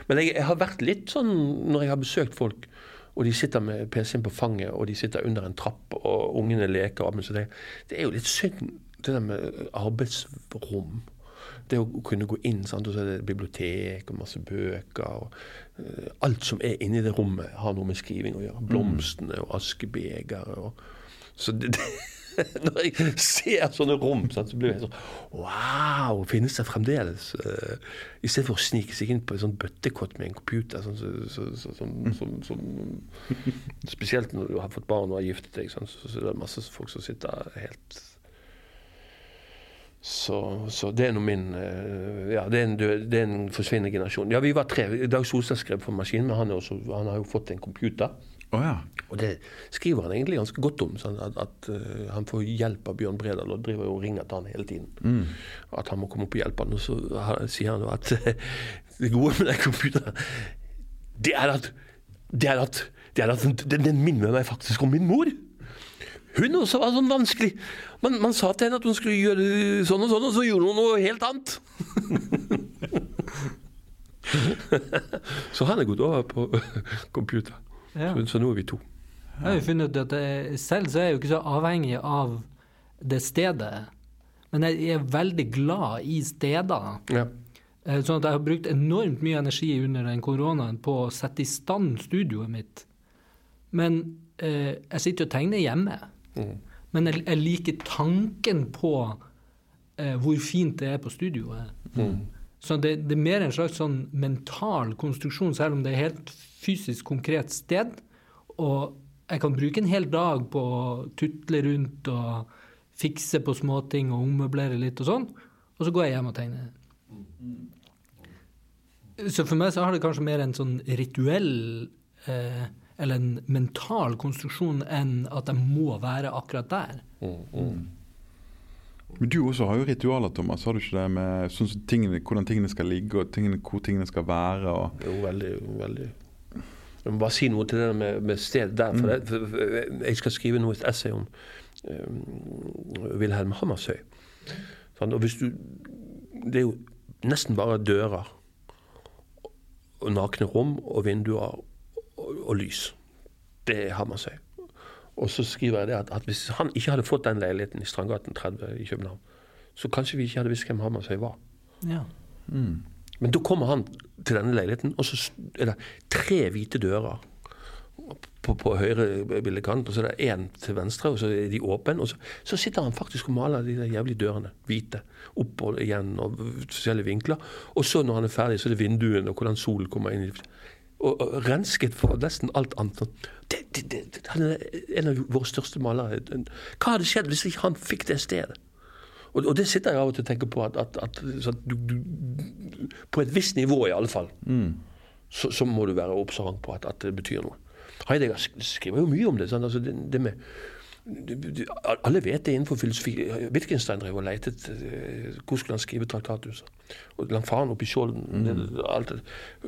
Men jeg, jeg har vært litt sånn når jeg har besøkt folk, og de sitter med PC-en på fanget, og de sitter under en trapp, og ungene leker. Men så det, det er jo litt synd, det der med arbeidsrom. Det å kunne gå inn, sant? og så er det bibliotek og masse bøker. og uh, Alt som er inni det rommet, har noe med skriving å gjøre. Blomstene og askebegeret. Og, så det, det, <laughs> når jeg ser sånne rom, sant, så blir jeg sånn Wow! Finnes det fremdeles? Uh, I stedet for å snike seg inn på en sånn bøttekott med en computer. Sånn, så, så, så, som, som, som, <laughs> spesielt når du har fått barn og har giftet deg, sant, så, så er det masse folk som sitter helt Så, så det er nå min eh, Ja, det er en, død, det er en forsvinnende generasjon. Ja, vi var tre. Dag Solstad skrev for maskin, men han, også, han har jo fått en computer. Oh, ja. Og det skriver han egentlig ganske godt om. Sånn at, at uh, han får hjelp av Bjørn Bredal og driver jo og ringer til han hele tiden. At han må komme opp og hjelpe han. Og så har- sier han jo at <laughs> det gode med den computeren, det er at det er at, det er at den, den minner meg faktisk om min mor. Hun også var sånn vanskelig. Man, man sa til henne at hun skulle gjøre sånn og sånn, og så gjorde hun noe helt annet. <laughs> så han er gått over på <laughs> computer. Ja. Så, så nå er vi to. Jeg har jo funnet ut at jeg, selv så er jeg jo ikke så avhengig av det stedet. Men jeg er veldig glad i steder. Ja. Eh, Sånn at jeg har brukt enormt mye energi under den koronaen på å sette i stand studioet mitt. Men eh, jeg sitter og tegner hjemme. Men jeg, jeg liker tanken på eh, hvor fint det er på studioet. Så det, det er mer en slags sånn mental konstruksjon, selv om det er helt fysisk konkret sted. Og jeg kan bruke en hel dag på å tutle rundt og fikse på småting og ommøblere litt og sånn. Og så går jeg hjem og tegner. Så for meg så har det kanskje mer en sånn rituell eh, eller en mental konstruksjon enn at jeg må være akkurat der. Men du også har jo ritualer, Thomas. Har du ikke det med sånn som tingene, hvordan tingene skal ligge, og tingene, hvor tingene skal være? Og... Jo, veldig, veldig. Jeg må bare si noe til det med, med sted der. For, det, for, for jeg skal skrive noe et essay om um, Wilhelm Hammershøi. Sånn, og hvis du Det er jo nesten bare dører og nakne rom og vinduer og, og lys. Det er Hammersøy. Og så skriver jeg det at, at hvis han ikke hadde fått den leiligheten i Strandgaten 30 i København, så kanskje vi ikke hadde visst hvem Hammersøy var. Ja. Men da kommer han til denne leiligheten, og så er det tre hvite dører på, på høyre bildekant, og så er det én til venstre, og så er de åpne. Og så, så sitter han faktisk og maler de der jævlige dørene, hvite, opp og igjen, og forskjellige vinkler. Og så når han er ferdig, så er det vinduene, og hvordan solen kommer inn. i og, rensket for nesten alt annet. Det, det, det, han er en av våre største malere. Hva hadde skjedd hvis ikke han fikk det stedet? Og, og det sitter jeg av og til og tenker på at, at, at, at du, du, På et visst nivå, i alle fall, så, så må du være observant på at, det betyr noe. Heidegger skriver jo mye om det. Sant? Altså det, med alle vet det innenfor filosofi. Wittgenstein drev og letet eh, hvor skulle han skrive traktatus. Og langt faren oppe i Skjolden. Mm.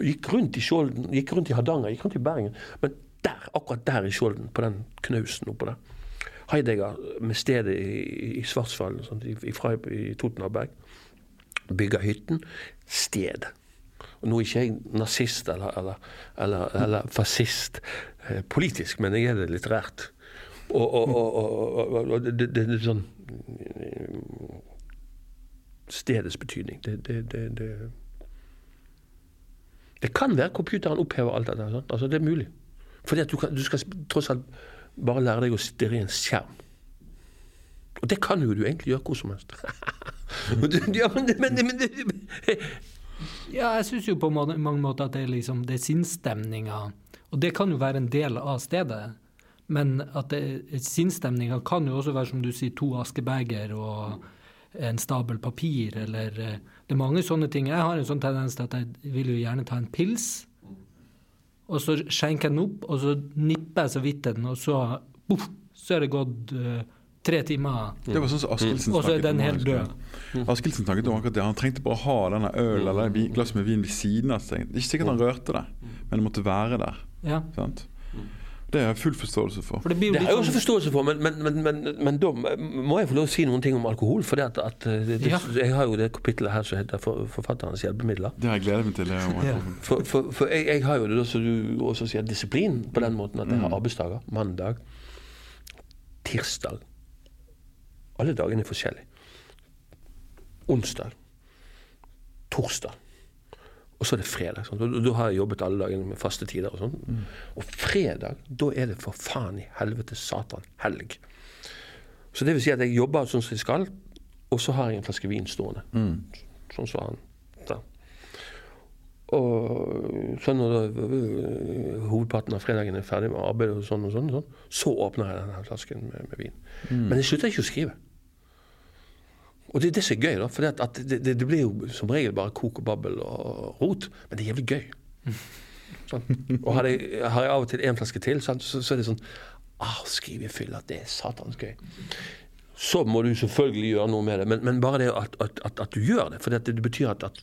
Gikk rundt i Skjolden, gikk rundt i Hardanger, gikk rundt i Bergen. Men der, akkurat der i Skjolden, på den knausen oppå der, Heidegger med stedet i, i Svartsfall, sånt, i, i, i Totenberg, bygger hytten. Stedet. Og nå er ikke jeg nazist eller, eller, eller, eller fascist eh, politisk, men jeg er det litterært. Og, og, og, og, det, det, er sånn eh, Stedets betydning. Det, det, det, det, kan være computeren opphever alt dette. Sånn. Altså, det er mulig. Fordi at du, kan, du skal tross alt bare lære deg å stirre i en skjerm. Og det kan jo du egentlig gjøre hvor som helst. <laughs> ja, men, men, men, men, Ja, jeg syns jo på mange måter at det er, liksom, det sinnsstemninga. Og det kan jo være en del av stedet. Men at det, sinnsstemninga kan jo også være, som du sier, to askebeger og en stabel papir, eller eh, Det er mange sånne ting. Jeg har en sånn tendens til at jeg vil jo gjerne ta en pils. Og så skjenker jeg den opp, og så nipper jeg så vidt til den, og så buff, så er det gått uh, tre timer. Det var sånn som Askildsen Og så er den helt død. Askildsen snakket om akkurat det. Han trengte bare å ha denne øl eller et glass med vin ved siden av seg. Det ikke sikkert han rørte det, men det måtte være der. Ja. Sant? Det har jeg full forståelse for. For det blir jo Det har jeg også sånn forståelse for, men, men, men, men, men da må jeg få lov å si noen ting om alkohol. For det at, at eh, det, Ja. jeg har jo det kapitlet her som heter for, 'Forfatterens hjelpemidler'. Det har jeg gledet meg til. Ja. For, for, for jeg, jeg har jo det som du også sier, disiplin på den måten at jeg har arbeidsdager. Mandag, tirsdag. Alle dagene er forskjellige. Onsdag, torsdag. Og så er det fredag. Sånn. Da har jeg jobbet alle dagene med faste tider. Og sånn. Og fredag, da er det for faen i helvete satan helg. Så det vil si at jeg jobber sånn som jeg skal, og så har jeg en flaske vin stående. Sånn som han. Da. Og så når da, øh, hovedparten av fredagen er ferdig med arbeidet, og sånn og sånn, og sånn så åpner jeg denne flasken med, med vin. Men jeg slutter ikke å skrive. Og det er det som er gøy, da. For det, at det, det, blir jo som regel bare kok og babbel og rot, men det er jævlig gøy. <laughs> Sånn. Og har jeg, har jeg av og til en flaske til, så, så er det sånn ah, Skriv i fylla, det er satans gøy. Så må du selvfølgelig gjøre noe med det, men, men bare det at, at, at, at du gjør det. For det, det betyr at, at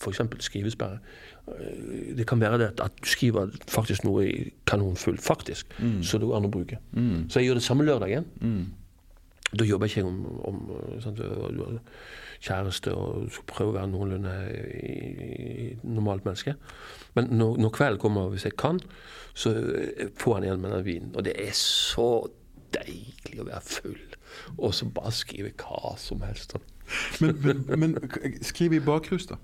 f.eks. skrivesperre øh, Det kan være det at, at du skriver faktisk noe i kanonfull, faktisk, så det går an å bruke. Så jeg gjør det samme lørdagen. Da jeg ikke om, om sant, kjæreste og skal prøve å være noenlunde i, i normalt menneske. Men når, når kvelden kommer, hvis jeg kan, så eh, får han igjen med den vinen. Og det er så deilig å være full, og så bare skrive hva som helst. Men, men, men skriv i bakrus, da.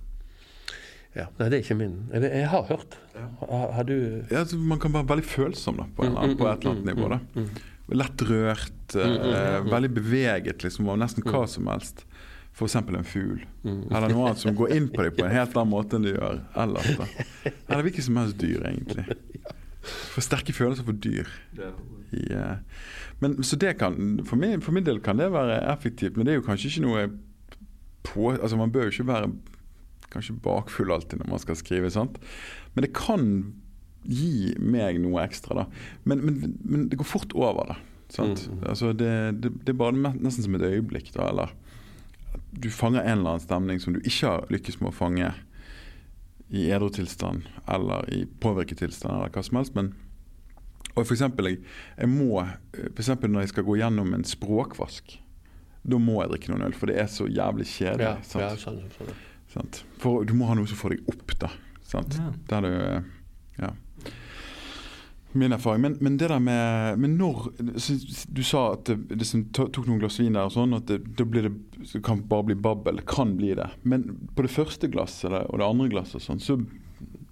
Ja. Nei, det er ikke min. Jeg, jeg har hørt. Har, har du Ja, altså, man kan være veldig følsom da, på, en, på et eller annet nivå. da. Lett rørt, eh, veldig beveget liksom, av nesten hva som helst. F.eks. en fugl. Eller noe annet som går inn på deg på en <laughs> helt annen måte enn du gjør ellers. da. Eller hvilket som helst dyr, egentlig. <laughs> For sterke følelser for dyr. I, eh, men, så det kan, for min, for min del kan det være effektivt, men det er jo kanskje ikke noe på altså Man bør jo ikke være kanskje bakfull alltid når man skal skrive. sant? Men det kan gi meg noe ekstra, da. Men, men, men det går fort over, da. Sant? Altså det, det, det er bare nesten som et øyeblikk, da. Eller du fanger en eller annen stemning som du ikke har lykkes med å fange i edru tilstand eller i påvirket tilstand eller hva som helst. Men og for eksempel, jeg, jeg må, for eksempel når jeg skal gå gjennom en språkvask, da må jeg drikke noen øl, for det er så jævlig kjedelig. Ja, sant? ja sånn, sånn. For du må ha noe som får deg opp, da. Sant? Ja. Der du Ja. Min erfaring. Men, men det der med Men når Du sa at det, det som tok noen glass vin der, og sånn, at det, det, blir det, kan bare bli babbel. Kan bli det. Men på det første glasset eller- og det andre glasset, sånn, så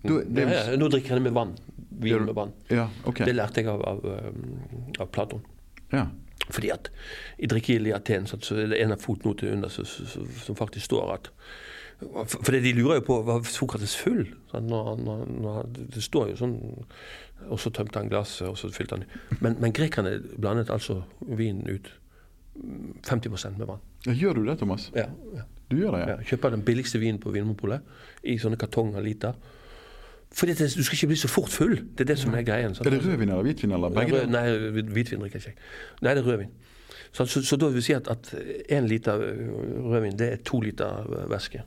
du, det, ja, ja, Nå drikker jeg det med vann. Vin med vann. Ja, okay. Det lærte jeg av, av, um, av Platon. Ja. Fordi at i Drikkil i Aten så så er det en av fotnotene under som faktisk står at For de lurer jo på var Sokrates full? Når, når, når, det står jo sånn Og så tømte han glasset, og så fylte han Men, men grekerne blandet altså vinen ut mm, 50% med vann. ja. Gjør du det, Thomas? Ja, ja. Du gjør det, Ja, ja? kjøper den billigste vinen på Vinmonopolet i sånne kartonger liter. Fordi det, du skal ikke bli så fort full. Det er det som er greien. sant? Er det rødvin eller hvitvin, eller begge Rød, nei, hvitvin drikker jeg ikke. Nei, det er rødvin. Så, så, så da vil vi si at én liter rødvin det er to liter væske.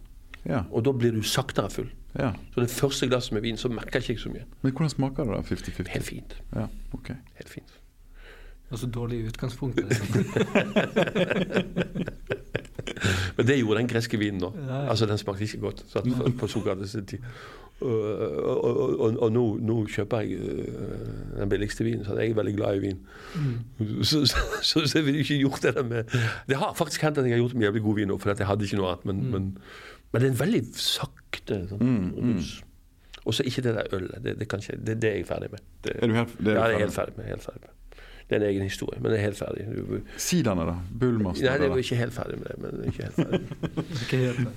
Ja. Og da blir du saktere full. ja. Så det første glasset med vin så merker jeg ikke så mye. Men hvordan smaker det, da? 50-50? Helt fint. Ja, ok. Helt fint. Altså dårlig utgangspunkt. <laughs> Liksom. Men det gjorde den greske vinen nå. Ja, ja. Altså, den smakte ikke godt for- på Sokrates sin tid. Og, og, og, og, og nå, nå kjøper jeg øh, den billigste vinen, så jeg er veldig glad i vin. Så, så, så, så jeg ville ikke gjort det der med Det har faktisk hendt at jeg har gjort med jævlig god vin nå, for at jeg hadde ikke noe annet. Men, men, men det er en veldig sakte sånn, rus. Og så ikke det der ølet. Det, det, ikke, det, det er jeg ferdig med. Det, Er du helt, det er ja, det er jeg helt ferdig med. Helt ferdig med. Det er en egen historie, men det er helt ferdig. Du, Siderne, da? Bullmaster? nei, det er jo ikke helt ferdig med det. men ikke helt ferdig. <laughs> Ikke helt.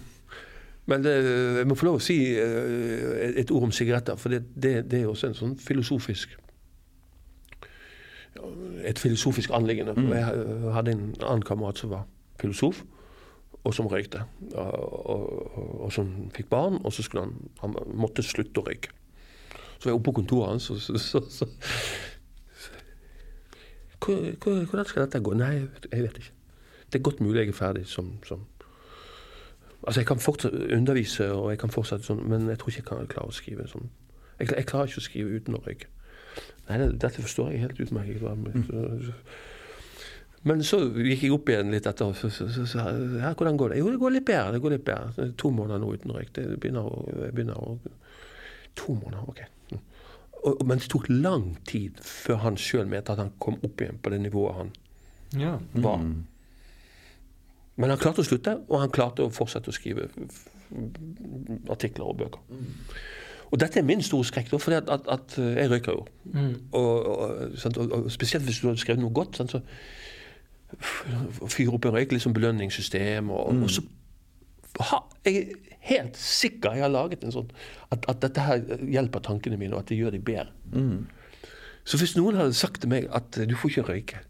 Men det, jeg må få lov å si eh, et ord om sigaretter, for det, det, det er også en sånn filosofisk Et filosofisk anliggende. Mm. Jeg eh, hadde en annen kamerat som var filosof, og som røykte. Og, og, og som fikk barn, og så skulle han, han måtte slutte å røyke. Så var jeg oppe på kontoret hans, og så, så, så, hvor- Hvordan skal dette gå? Nei, jeg vet ikke. Det er godt mulig jeg er ferdig som, som Altså, jeg kan fortsatt undervise, og jeg kan fortsette sånn, men jeg tror ikke jeg kan klare å skrive sånn. Jeg, jeg klarer ikke å skrive uten å røyke. Nei, det, dette forstår jeg helt utmerket. så- Men så gikk jeg opp igjen litt etter, så, så så- så jeg hvordan går det? Jo, det går litt bedre. det går litt bedre. To måneder nå uten røyk. Det begynner å, begynner å To måneder, ok. Mm. Og, men det tok lang tid før han sjøl mente at han kom opp igjen på det nivået han Ja. var. Men han klarte å slutte, og han klarte å fortsette å skrive artikler og bøker. Og dette er min store skrekk, for at, at, at jeg røyker jo. Mm. Og, og, og, og spesielt hvis du har skrevet noe godt, sant, så fyre opp en røyk, liksom belønningssystem, og, og så ha, Jeg er helt sikker jeg har laget en sånn at, at dette her hjelper tankene mine, og at det gjør deg bedre. Så hvis noen hadde sagt til meg at eh, du får ikke røyke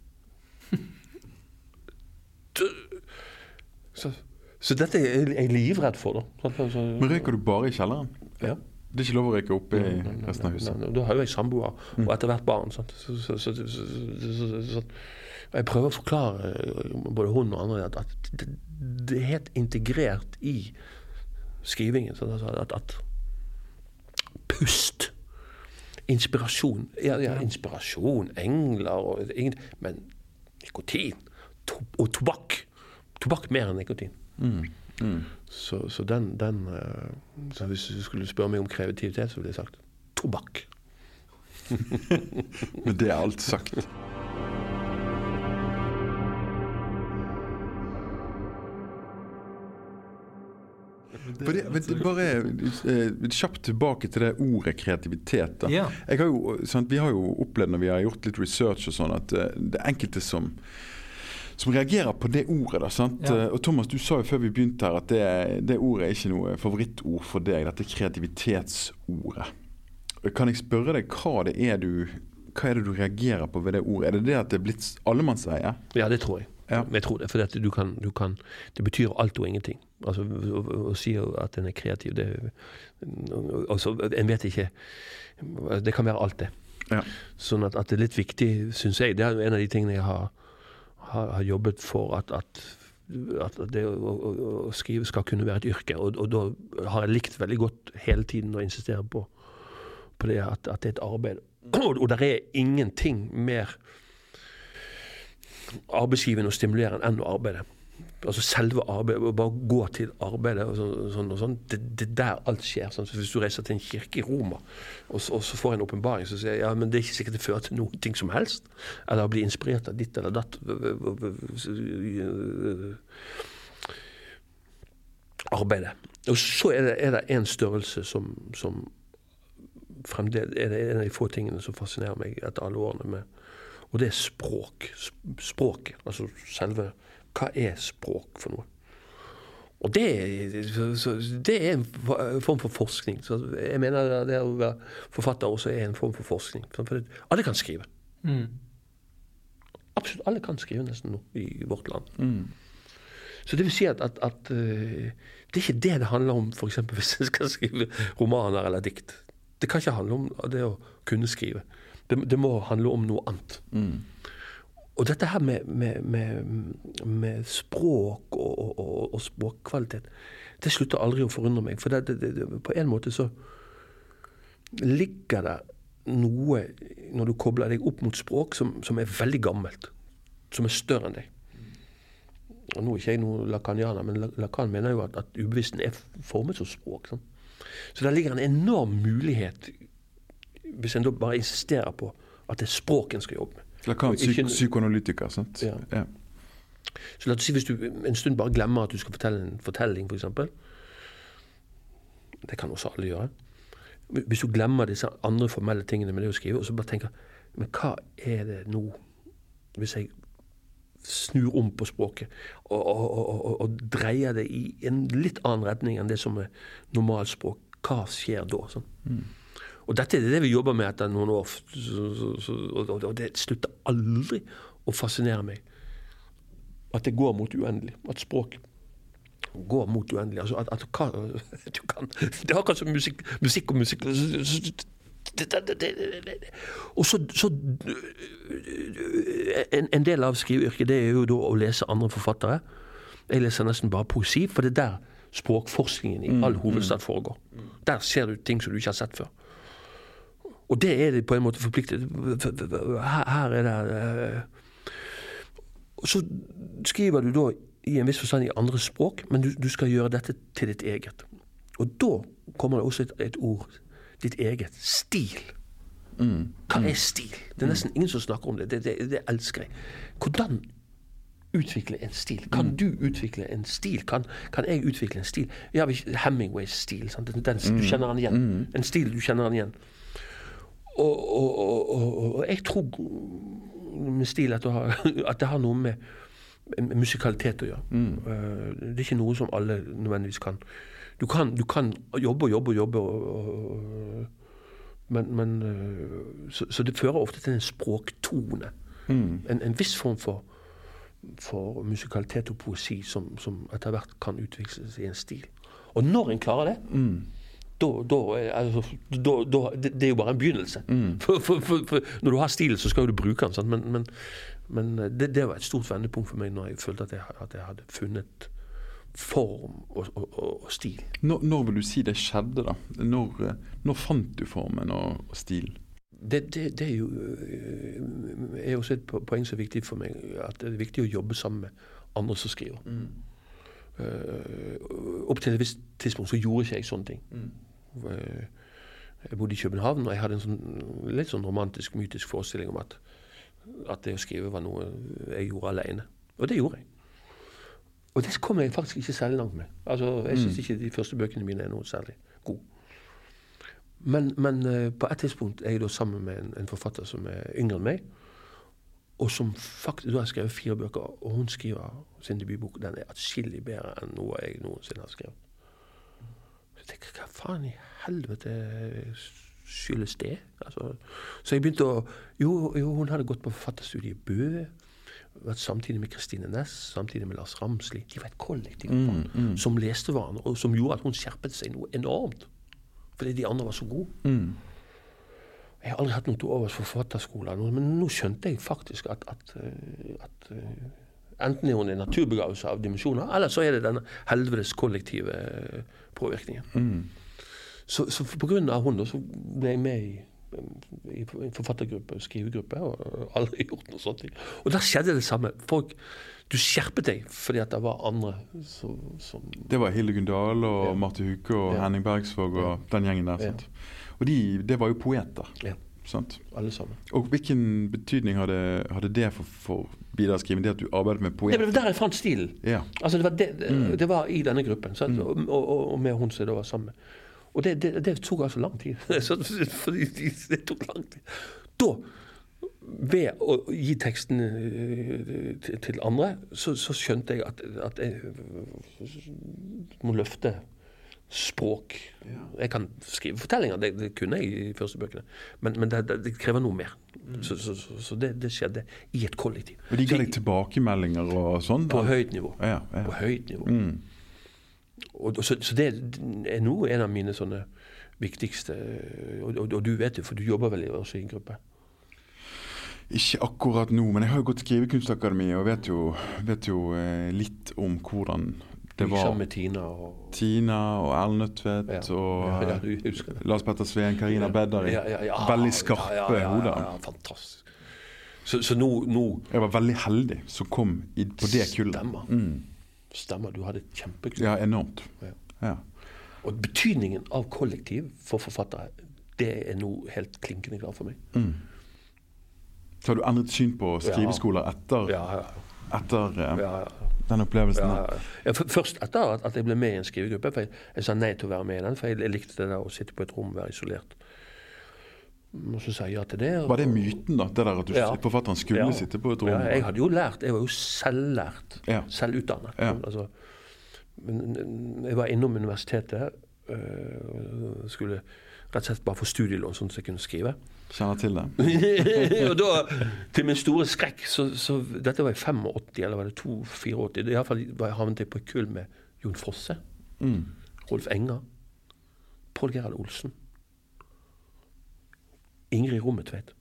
så, Så dette er jeg livredd for. da. Så, så, Men røyker du bare i kjelleren? ja. Det er ikke lov å røyke oppe i resten av huset? Da har jo jeg samboer, og etter hvert barn. Sant? Så, så, og jeg prøver å forklare eh, både hun og andre at, at det, det er helt integrert i skrivingen. Altså, at, at pust, inspirasjon ja, ja, inspirasjon, engler og ingen, Men nikotin to, og tobakk. Tobakk mer enn nikotin. Så, så den, den eh, så Hvis du skulle spørre meg om kreativitet, så ville jeg sagt tobakk. <laughs> Men det er alt sagt. For det, men bare eh, Kjapt tilbake til det ordet kreativitet. Da. Ja. Jeg har jo, sant, vi har jo opplevd når vi har gjort litt research og sånn, at eh, det enkelte som som reagerer på det ordet. da, sant? Ja. Eh, Og Thomas, du sa jo før vi begynte her at det, det ordet er ikke noe favorittord for deg. Dette kreativitetsordet. Kan jeg spørre deg hva det er du hva er det du reagerer på ved det ordet? Er det det at det er blitt allemannseie? Ja, det tror jeg. Ja. Jeg tror det, for dette, du kan, du kan, det betyr alt og ingenting. Altså, å, å si at en er kreativ, det altså, En vet ikke Det kan være alt, det. Ja. Sånn at, at det er litt viktig, syns jeg. Det er en av de tingene jeg har, har, har jobbet for. At, at, at det å, å, å skrive skal kunne være et yrke. Og, og da har jeg likt veldig godt hele tiden å insistere på, på det at, at det er et arbeid. <clears throat> Og, og det er ingenting mer arbeidsgivende og stimulerende enn å arbeide. Altså selve arbeidet, å bare gå til arbeidet og sånn. og sånn, det, det er der alt skjer. Sånn. Så hvis du reiser til en kirke i Roma og, og så får en åpenbaring, så sier jeg ja, men det er ikke sikkert det fører til noen ting som helst. Eller å bli inspirert av ditt eller datt. Arbeidet. Og så er det, er det en størrelse som, som fremdeles er det en av de få tingene som fascinerer meg etter alle årene med Og det er språk. Sp- Språket. Altså selve Hva er språk for noe? Og det, er- det er en form for forskning. Så jeg mener det å være forfatter også er en form for forskning. For alle kan skrive. Mm. Absolutt alle kan skrive nesten nå i vårt land. Så det vil si at, at, at eh, det er ikke det det handler om, f.eks. <laughs> hvis en skal skrive romaner eller dikt. Det kan ikke handle om det å kunne skrive. Det, det må handle om noe annet. Og dette her med, med, med, med språk og, og, og, språkkvalitet, det slutter aldri å forundre meg. For det, det, på en måte så ligger det noe når du kobler deg opp mot språk som, som er veldig gammelt. Som er større enn deg. Og Nå er ikke jeg noen lakanianer, men Lakan mener jo at, at ubevissten er formet som språk. Sånn. Så der ligger en enorm mulighet, hvis en da bare insisterer på at det er språk en skal jobbe med. Lacan, psyk psykoanalytiker, sant? Ja. Ja. Så la oss si hvis du en stund bare glemmer at du skal fortelle en fortelling, f.eks. Det kan også alle gjøre. Hvis du glemmer disse andre formelle tingene med det å skrive, og så bare tenker Men hva er det nå, hvis jeg snur om på språket og, og, og, og, dreier det i en litt annen retning enn det som er normalspråk, hva skjer da? Sånn? Og dette er det vi jobber med etter noen år, så, så, så, og, det slutter aldri å fascinere meg at det går mot uendelig. At språk går mot uendelig. Altså at, at hva, <laughs> du kan, Det er akkurat som musikk, musikk og musikk. Og så, så en, en del av skriveyrket det er jo da å lese andre forfattere. Jeg leser nesten bare poesi, for det er der språkforskningen i all hovedstad foregår. Der ser du ting som du ikke har sett før. Og det er det på en måte forpliktet Her, her er det eh, og så skriver du da i en viss forstand i andre språk, men du, du skal gjøre dette til ditt eget. Og da kommer det også et, et ord. Ditt eget. Stil. Hva er stil? Det er nesten ingen som snakker om det. Det, det, det elsker jeg. Hvordan utvikle en stil? Kan du utvikle en stil? Kan, kan jeg utvikle en stil? Vi- Hemingways stil. Den, den, du kjenner den igjen. En stil, du kjenner den igjen. Og, og, og, og, jeg tror med stil at har, <laughs> at det har noe med musikalitet å gjøre. Mm. Det er ikke noe som alle nødvendigvis kan. Du kan, du kan jobbe og jobbe og jobbe, men, men eh, så, så det fører ofte til en språktone. En, en viss form for for musikalitet og poesi som, som etter hvert kan utvikles i en stil. Og når en klarer det, Mm. Da, da, altså, da, det, er jo bare en begynnelse. Mm. For, for, for, når du har stilen, så skal du bruke den. Sant? Men, men, men det, det var et stort vendepunkt for meg når jeg følte at jeg, at jeg hadde funnet form og, og, og, stil. Når, når vil du si det skjedde, da? Når, eh, når fant du formen og, og stilen? Det, det, det er jo øh, er også et poeng som er viktig for meg. At det er viktig å jobbe sammen med andre som skriver. Uh, opp til et visst tidspunkt så gjorde ikke jeg sånne ting. Eh, Jeg bodde i København, og jeg hadde en sånn, litt sånn romantisk, mytisk forestilling om at, at det å skrive var noe jeg gjorde alene. Og det gjorde jeg. Og det kom jeg faktisk ikke særlig langt med. Altså, Jeg syns ikke de første bøkene mine er noe særlig gode. Men, men eh, på et tidspunkt er jeg da sammen med en, en forfatter som er yngre enn meg. Og som faktisk, Da har jeg skrevet fire bøker, og hun skriver sin debutbok. Den er atskillig bedre enn noe jeg noensinne har skrevet. Så jeg tenker, hva faen i helvete skyldes det? Altså, så jeg begynte å jo, jo, hun hadde gått på forfatterstudiet i Bø. Vært samtidig med Kristine Næss, samtidig med Lars Ramsli. De var et kollektiv Mm, som leste hverandre, og som gjorde at hun skjerpet seg noe enormt. Fordi de andre var så gode. Mm. Jeg har aldri hatt noe til overs for forfatterskoler, men nå skjønte jeg faktisk at, at, eh, at eh, enten er hun en naturbegavelse av dimensjoner, eller så er det denne helvetes kollektive påvirkningen. Mm. Så, så av hun så ble jeg med i, i en forfattergruppe, skrivegruppe, og aldri <laughs> gjort noe sånt. Og der skjedde det samme. Folk, du skjerpet deg fordi at det var andre som, som Det var Hilde Dahl og Ja. Marte Huke og Ja. Henning Bergsvåg og den gjengen der. Ja. Sant? Og de, det var jo poeter. Ja. Sant? Alle sammen. Og hvilken betydning hadde, hadde det for, for bidragsskriving, det at du arbeidet med Det poeter? var der jeg fant stilen. Ja. Altså det var, det, det, Mm. det var i denne gruppen, sant? Og, og, og med hun som jeg da var sammen med. Og det, det, det tok altså lang tid. <laughs> Fordi det tok lang tid. Da, ved å gi teksten eh, til, andre, så, så skjønte jeg at, at jeg må løfte språk. Jeg kan skrive fortellinger, det, det kunne jeg i de første bøkene, men, men det, det, krever noe mer. Så, så, så, så det, det skjedde i et kollektiv. Og de ga deg tilbakemeldinger og sånn? på høyt nivå. Ja, ja. På høyt nivå. Mm. Og, så, så det er nå en av mine sånne viktigste og, og, og du vet det, for du jobber vel også i en gruppe? Ikke akkurat nå, men jeg har jo gått Skrivekunstakademi og vet jo, vet jo eh, litt om hvordan det var. sammen med Tina og Tina og Erlend Nødtvedt Ja. og Ja, ja. Lars Petter Sveen, Karina Beddari. Veldig skarpe hoder. Ja, fantastisk. Så, så nå, nå Jeg var veldig heldig som kom i, på det kullet. Stemmer. Mm. Stemmer, du hadde et kjempekult. Ja, enormt. Ja. Ja. Og betydningen av kollektiv for forfattere, det er nå helt klinkende klart for meg. Mm. Så har du endret syn på skriveskoler etter, Ja, ja, etter eh, ja, ja. den opplevelsen? Først etter at, jeg ble med i en skrivegruppe. For jeg, jeg sa nei til å være med i den, for jeg likte det der å sitte på et rom og være isolert. Og så sa jeg ja til det. Var det myten, da? Det der at du, Ja. forfatteren skulle Ja. sitte på et rom? Ja, jeg hadde jo lært. Jeg var jo selvlært. Ja. Selvutdannet. Ja. Altså, men jeg var innom universitetet. øh, skulle rett og slett bare få studielån, sånn at jeg kunne skrive. Kjenner til det? <laughs> og da, til min store skrekk, så, så Dette var i 85, eller var det 2-84? Iallfall havnet jeg på et kull med Jon Fosse, Mm. Rolf Enger, Pål Gerhard Olsen, Ingrid Rommetvedt.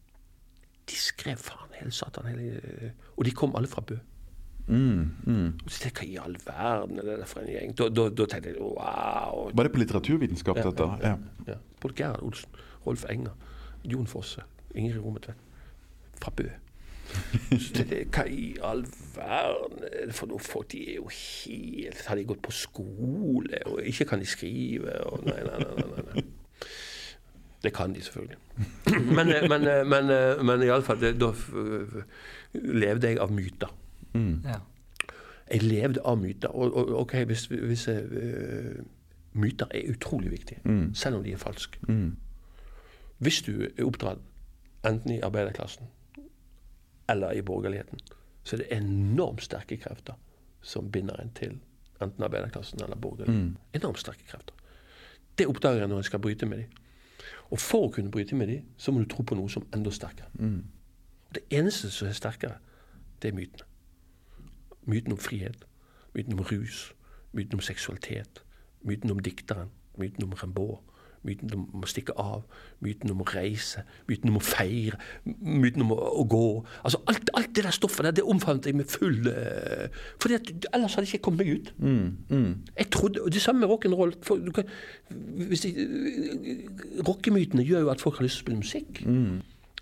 De skrev faen hele satan. Hele, og de kom alle fra Bø. Mm. Mm. Og så tenkte jeg, Hva i all verden er det for en gjeng? Da, da, da tenkte jeg wow. Var det på litteraturvitenskap, Ja, dette? ja, Ja. ja. Både Gerhard Olsen, Rolf Enger, Jon Fosse, Ingrid Rommetvedt. Fra Bø. Så det, Hva i all verden er det for noen folk? De er jo helt Har de gått på skole, og ikke kan de skrive? Og nei, nei, nei. nei, nei. Det kan de selvfølgelig. <clears throat> Men, eh, men, eh, men, eh, men iallfall Da levde jeg av myter. Mm. Ja. Jeg levde av myter. Og, og ok, hvis, hvis jeg, Myter er utrolig viktige, Mm. selv om de er falske. Mm. Hvis du er oppdratt enten i arbeiderklassen eller i borgerligheten, så er det enormt sterke krefter som binder en til enten arbeiderklassen eller borgerligheten. Mm. Enormt sterke krefter. Det oppdager jeg når jeg skal bryte med dem. Og for å kunne bryte med dem, så må du tro på noe som er enda sterkere. Mm. Det eneste som er sterkere, det er mytene. Myten om frihet. Myten om rus. Myten om seksualitet. Myten om dikteren. Myten om Rimbaud. Myten om å stikke av. Myten om å reise. Myten om å feire. Myten om å, å gå. Altså alt, alt, det der stoffet der, det omfavnet jeg med full uh, fordi at Ellers hadde jeg ikke kommet meg ut. Mm, mm. Jeg trodde, og Det samme med rock'n'roll. Rockemytene gjør jo at folk har lyst til å spille musikk. Mm.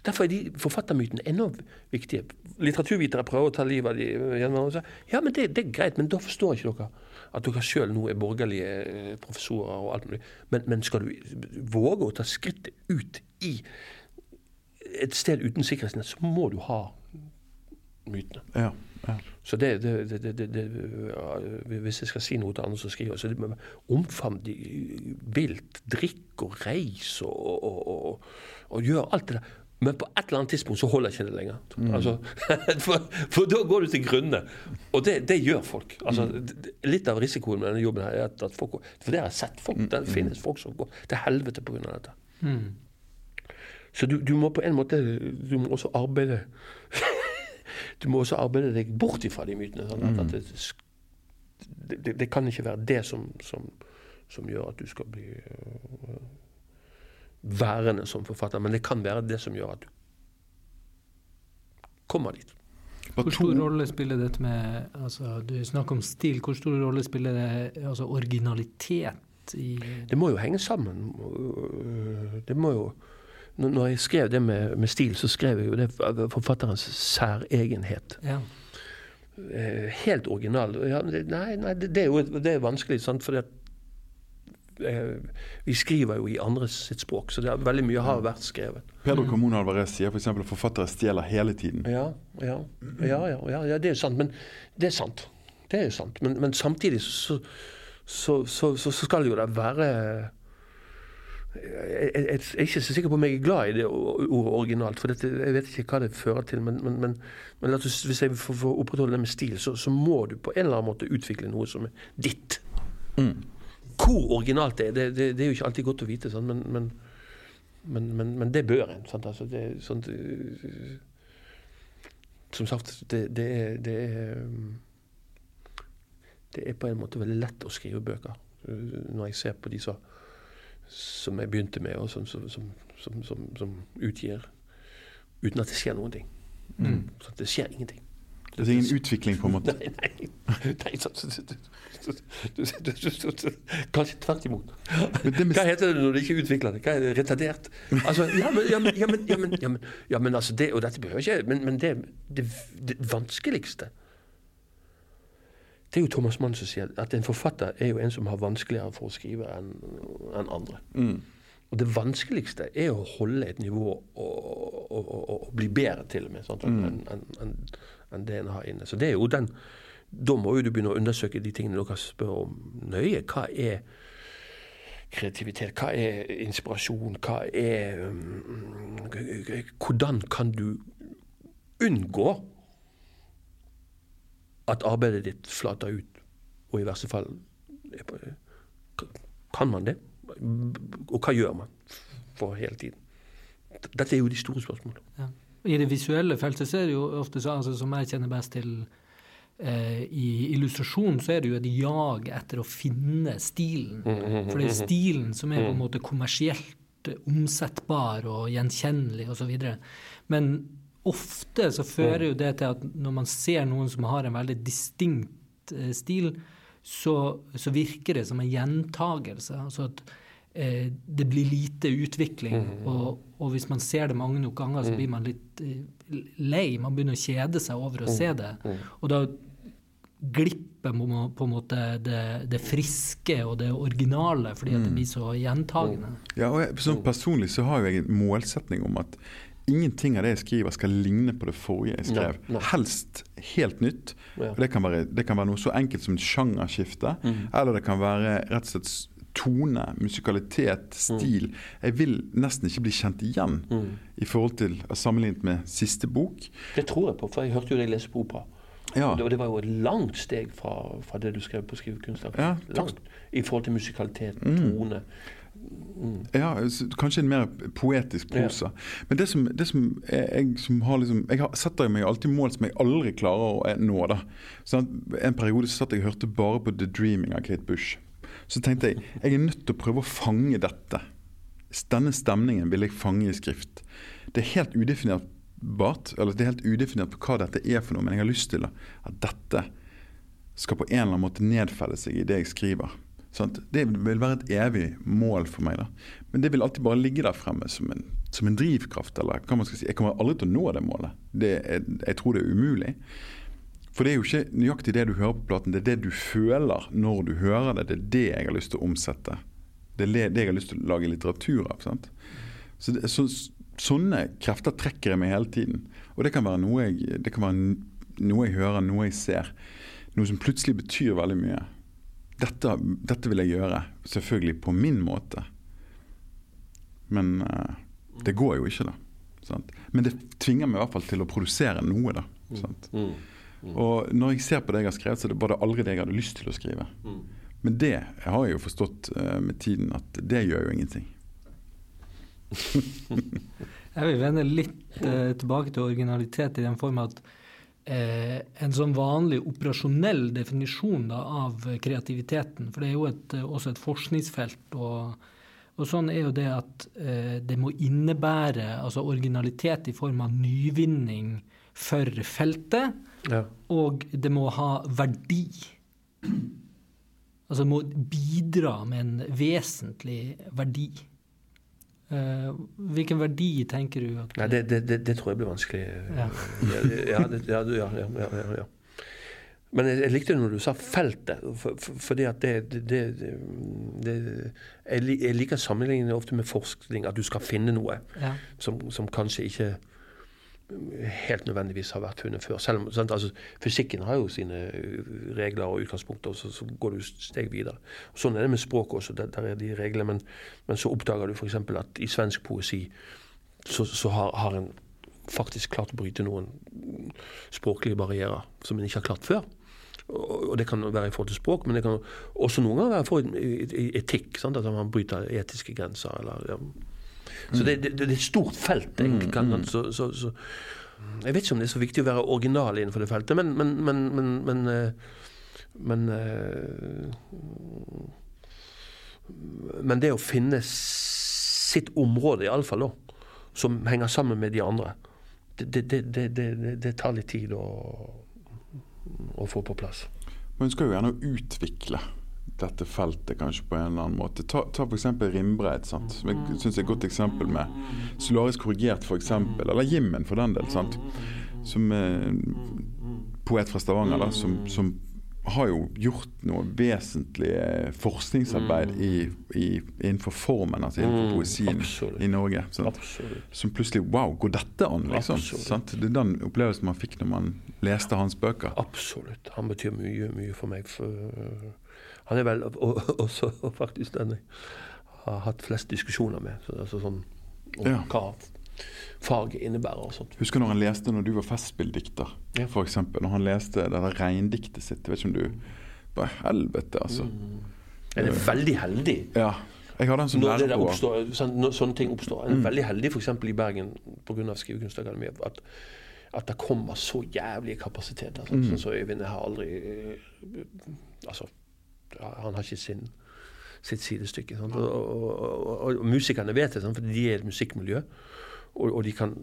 Derfor er de forfattermytene enda viktige. Litteraturvitere prøver å ta livet av de. Ja, men det, det, er greit, men da forstår ikke dere at dere sjøl nå er borgerlige eh, professorer og alt mulig. Men, men, skal du våge å ta skrittet ut i et sted uten sikkerhetsnett, så må du ha mytene. Ja, ja. Så det, det, det, det, Hvis jeg skal si noe til andre som skriver, så det omfavn vilt. Drikk og reis og, og, og, og gjør alt det der. Men på et eller annet tidspunkt så holder ikke det lenger. Mm. Altså, <laughs> for, for, da går du til grunne. Og det, det gjør folk. Altså, mm. Litt av risikoen med denne jobben her er at, folk For det har jeg sett. folk, Det mm. finnes folk som går til helvete pga. dette. Mm. Så du, du, må på en måte Du må også arbeide <laughs> Du må også arbeide deg bort ifra de mytene. Sånn at, at det, det, det, kan ikke være det som, som, som gjør at du skal bli uh, værende som forfatter, men det kan være det som gjør at du kommer dit. Hvor stor rolle spiller dette med altså, Du snakker om stil. Hvor stor rolle spiller det altså originalitet i Det må jo henge sammen. Det må jo Når jeg skrev det med, med stil, så skrev jeg jo det forfatterens særegenhet. Ja. Eh, helt original. Ja, nei, nei det, er jo det er vanskelig, sant? for det Eh, vi skriver jo i andres sitt språk, så det er veldig mye har vært skrevet. Pedro mm. Alvarez sier f.eks. at forfattere stjeler hele tiden. Ja, ja, ja, ja, ja, det er sant. Men det er sant. Det er sant. Men, men samtidig så, så, så, så, skal det jo da være jeg, jeg, jeg, er ikke så sikker på om jeg er glad i det ordet originalt, for dette, jeg vet ikke hva det fører til. Men, men, men, men hvis jeg får, får opprettholde det med stil, så, så, må du på en eller annen måte utvikle noe som er ditt. Mm hvor originalt det er, det, det, det, er jo ikke alltid godt å vite. Sånn, men, men, men, men, det bør en. Altså, det, sånn, som sagt, det, er, det, er, det er på en måte veldig lett å skrive bøker. Når jeg ser på de som, som jeg begynte med, og som, som, som, som utgir uten at det skjer noen ting. Mm. Så det skjer ingenting. Det er ingen utvikling, på en måte? Nei, nei. Kanskje tvert imot. Hva heter det når du ikke utvikler det? Hva er det? Retardert? Altså, ja, men, ja, men, ja, men, ja, men, ja, men, altså det, Og dette behøver ikke Men, men det, det, det, vanskeligste Det er jo Thomas Mann som sier at en forfatter er jo en som har vanskeligere for å skrive enn en andre. Mm. Og det vanskeligste er å holde et nivå og, og, og, og bli bedre til og med sånn, mm. enn en, en, enn det en har inne. Så det er jo den Da må jo du begynne å undersøke de tingene dere spør om nøye. Hva er kreativitet? Hva er inspirasjon? Hva er um, Hvordan kan du unngå at arbeidet ditt flater ut, og i verste fall Kan man det? Og hva gjør man for hele tiden? Dette er jo de store spørsmålene. Ja. I det visuelle feltet så er det jo ofte så, altså, som jeg kjenner best til eh, i illustrasjon, så er det jo et jag etter å finne stilen. Mm, mm, mm, For det er stilen som er på en måte kommersielt omsettbar og gjenkjennelig osv. Men ofte så fører jo det til at når man ser noen som har en veldig distinkt eh, stil, så, så virker det som en gjentagelse. Altså at eh, det blir lite utvikling. Mm. Og, og, hvis man ser det mange nok ganger, så mm. blir man litt eh, lei. Man begynner å kjede seg over å mm. se det. Og da glipper man på en måte det, det, friske og det originale, fordi at det blir så gjentagende. Ja, og jeg, sånn Personlig så har jeg en målsetning om at Ingenting av det jeg skriver skal ligne på det forrige jeg skrev. Nei, nei. Helst helt nytt. Ja. Det, kan være, det, kan være, noe så enkelt som et sjangerskifte. Mm. Eller det kan være rett og slett tone, musikalitet, stil. Mm. Jeg vil nesten ikke bli kjent igjen mm. i forhold til sammenlignet med siste bok. Det tror jeg på, for jeg hørte jo deg lese på opera. Ja. Og det var jo et langt steg fra, fra det du skrev på skrivekunst. Ja, I forhold til musikalitet, mm. tone. Ja, kanskje en mer poetisk prosa. Men det som, det som jeg, jeg som har liksom Jeg har, setter meg alltid mål som jeg aldri klarer å nå. da sånn En periode så satt jeg og hørte bare på The Dreaming av Kate Bush. Så tenkte jeg jeg er nødt til å prøve å fange dette. Denne stemningen vil jeg fange i skrift. Det er helt udefinerbart, eller det er helt udefinert hva dette er for noe, men jeg har lyst til at dette skal på en eller annen måte nedfelle seg i det jeg skriver. Sant? Det vil være et evig mål for meg. da. Men det vil alltid bare ligge der fremme som en, som en drivkraft. eller hva man skal si. Jeg kommer aldri til å nå det målet. Det er, jeg tror det er umulig. For det er jo ikke nøyaktig det du hører på platen, det er det du føler når du hører det. Det er det jeg har lyst til å omsette. Det er det jeg har lyst til å lage litteratur av. Så, så Sånne krefter trekker jeg meg hele tiden. Og det kan være noe jeg, det kan være noe jeg hører, noe jeg ser. Noe som plutselig betyr veldig mye. Dette, dette vil jeg gjøre, selvfølgelig på min måte. Men uh, det går jo ikke, da. Sant? Men det tvinger meg i hvert fall til å produsere noe, da. Sant? Og når jeg ser på det jeg har skrevet, så var det aldri det jeg hadde lyst til å skrive. Men det jeg har jeg jo forstått eh, med tiden at det gjør jo ingenting. <laughs> Jeg vil vende litt eh, tilbake til originalitet i den form at eh, en sånn vanlig operasjonell definisjon da, av kreativiteten, for det er jo et, eh, også et forskningsfelt, og, og sånn er jo det at eh, det må innebære altså originalitet i form av nyvinning for feltet, Ja. og det må ha verdi. Altså må bidra med en vesentlig verdi. Uh, hvilken verdi tenker du at Nei, det, det, det, det tror jeg blir vanskelig. Ja. Ja, ja, det, ja, ja, ja, ja, ja, ja. Men jeg, jeg likte det når du sa feltet, for, for, fordi at det, det, det, det jeg, liker sammenligningen ofte med forskning, at du skal finne noe ja. som, som kanskje ikke helt nødvendigvis har vært funnet før. Selv om? Altså, fysikken har jo sine uh, regler og utgangspunkter, og så, så går du steg videre. Sånn er det med språk også. Der, der er de reglene, men, men så oppdager du f.eks. at i svensk poesi så, så har, har en faktisk klart å bryte noen språklige barrierer som en ikke har klart før. Og det kan være i forhold til språk, men det kan også noen ganger være for etikk. Sant? At man bryter etiske grenser. Eller, ja. Så det, det, det er et stort felt, egentlig. Kan, man- så, så, så, jeg vet ikke om det er så viktig å være original innenfor det feltet, men Men, men, men, men, eh, men, eh, men det å finne sitt område, iallfall, som henger sammen med de andre, det, det, det, det tar litt tid å, å få på plass. Man skal jo gjerne utvikle dette feltet kanskje på en eller annen måte. Ta, ta f.eks. Rimbreit, sant? som jeg syns er et godt eksempel med solarisk korrigert, f.eks. Eller Jimmen, for den del. sant? Som er poet fra Stavanger, da, som, som har jo gjort noe vesentlig eh, forskningsarbeid i, i, innenfor formen, altså innenfor Mm, poesien absolutt. i Norge. Som plutselig Wow, går dette an? liksom? Det er den opplevelsen man fikk når man leste hans bøker. Absolutt. Han betyr mye, mye for meg. For, han er vel og, <laughs> og, også faktisk den jeg har hatt flest diskusjoner med. Så, altså sånn, om Ja. hva faget innebærer og sånt. Husker når han leste når du var festspilldikter, Ja. eksempel. Når han leste det der regndiktet sitt. Vet ikke om du Bare helvete, altså. En er veldig heldig Ja. Jeg hadde en som når det lærer på oppstår, sånn, når sånne ting oppstår. En er veldig heldig f.eks. i Bergen pga. Skrivekunstakademiet. At, at det kommer så jævlige kapasiteter. Sånn, sånn som Øyvind jeg har aldri Altså, han har ikke sin sitt sidestykke. Og, og, og, og, musikerne vet det, sant? for de er et musikkmiljø. Og, og de kan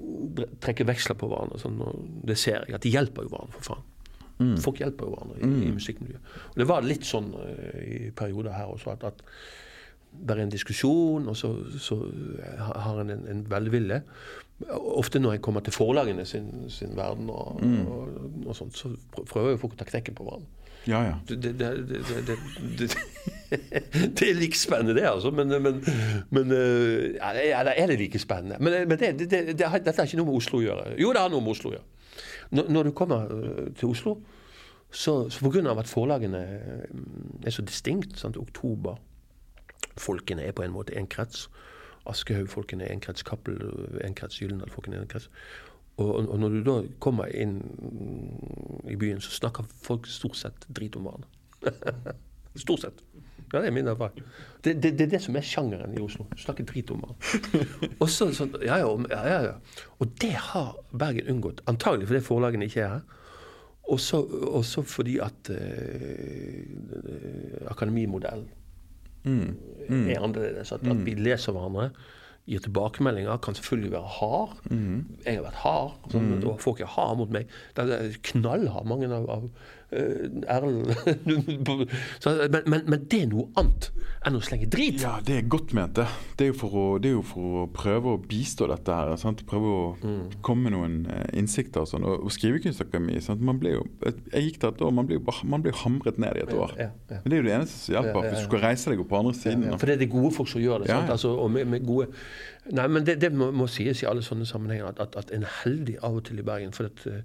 trekke veksler på hverandre. Sånn, og det ser jeg, at de hjelper jo hverandre, for faen. Folk hjelper jo hverandre i, i musikkmiljøet. Og det var litt sånn eh, i perioder her også, at, at det er en diskusjon, og så, så har en en, en velvilje. Ofte når en kommer til forlagene sin, sin verden, og, og, og sånt, så prøver jo folk å ta knekken på hverandre. Ja, ja. Det, det, det, <laughs> det, er like spennende, det, altså. Men, men, men eh, ja, det- er det like spennende. Men, men det, det, dette har ikke noe med Oslo å gjøre. Jo, det har noe med Oslo å gjøre. Når, når du kommer eh, til Oslo, så, så av at forlagene eh, er så distinkt sant? Oktober Folkene er på en måte en krets. Aschehoug-folkene er en krets. Cappel en krets. Gyldendal-folkene er en krets. Og, og når du da kommer inn i byen, så snakker folk stort sett drit om hverandre. <laughs> stort sett. Ja, det er min erfaring. Det, det, det er det som er sjangeren i Oslo. Snakke drit om hverandre. <laughs> Og så sånn, ja, ja, ja, ja. Og det har Bergen unngått. Antagelig fordi forlagene ikke er her. Og så fordi at uh, akademimodellen Mm. Mm. er annerledes. At, at vi leser hverandre gir tilbakemeldinger, kan selvfølgelig være hard. Mm. Jeg har vært hard, sånn, og folk er hard mot meg. Det er knallhard, mange av, av <laughs> men, men, men det er noe annet enn å slenge drit. Ja, det er godt ment, det. Det er jo for å, det jo for å prøve å bistå dette her. Sant? Prøve å komme med noen eh, innsikter og sånn. Og, og skrivekunstakademi? Man ble jo, Jeg gikk der et år, man ble jo man ble jo hamret ned i et år. Ja, ja. Men det er jo det eneste som hjelper, hvis du skal reise deg opp på andre siden. For det er det gode folk som gjør det. Altså, og med, med gode Nei, men det, det må, må sies i alle sånne sammenhenger at, at, at en er heldig av og til i Bergen. For at, eh,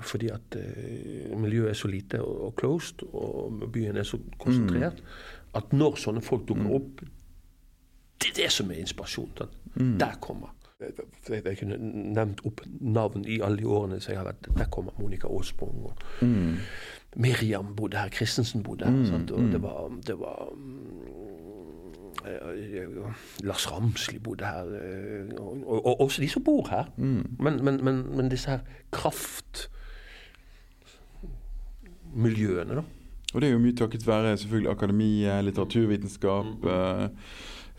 fordi at eh, miljøet er så lite og, og closed, og byen er så konsentrert, at når sånne folk dukker opp Det er det som er inspirasjonen. Mm. Der kommer jeg, jeg kunne nevnt opp navn i alle de årene som jeg har vært Der kommer Monica Aasprung. Og Mm. Miriam bodde her, Christensen bodde her. Sant? Og det var, det var mm, Lars Ramsli bodde her. eh, Og, og, og også de som bor her. Men, men, men, men disse her kraftmiljøene, da. Og det er jo mye takket være selvfølgelig akademiet, litteraturvitenskap. Mm. eh,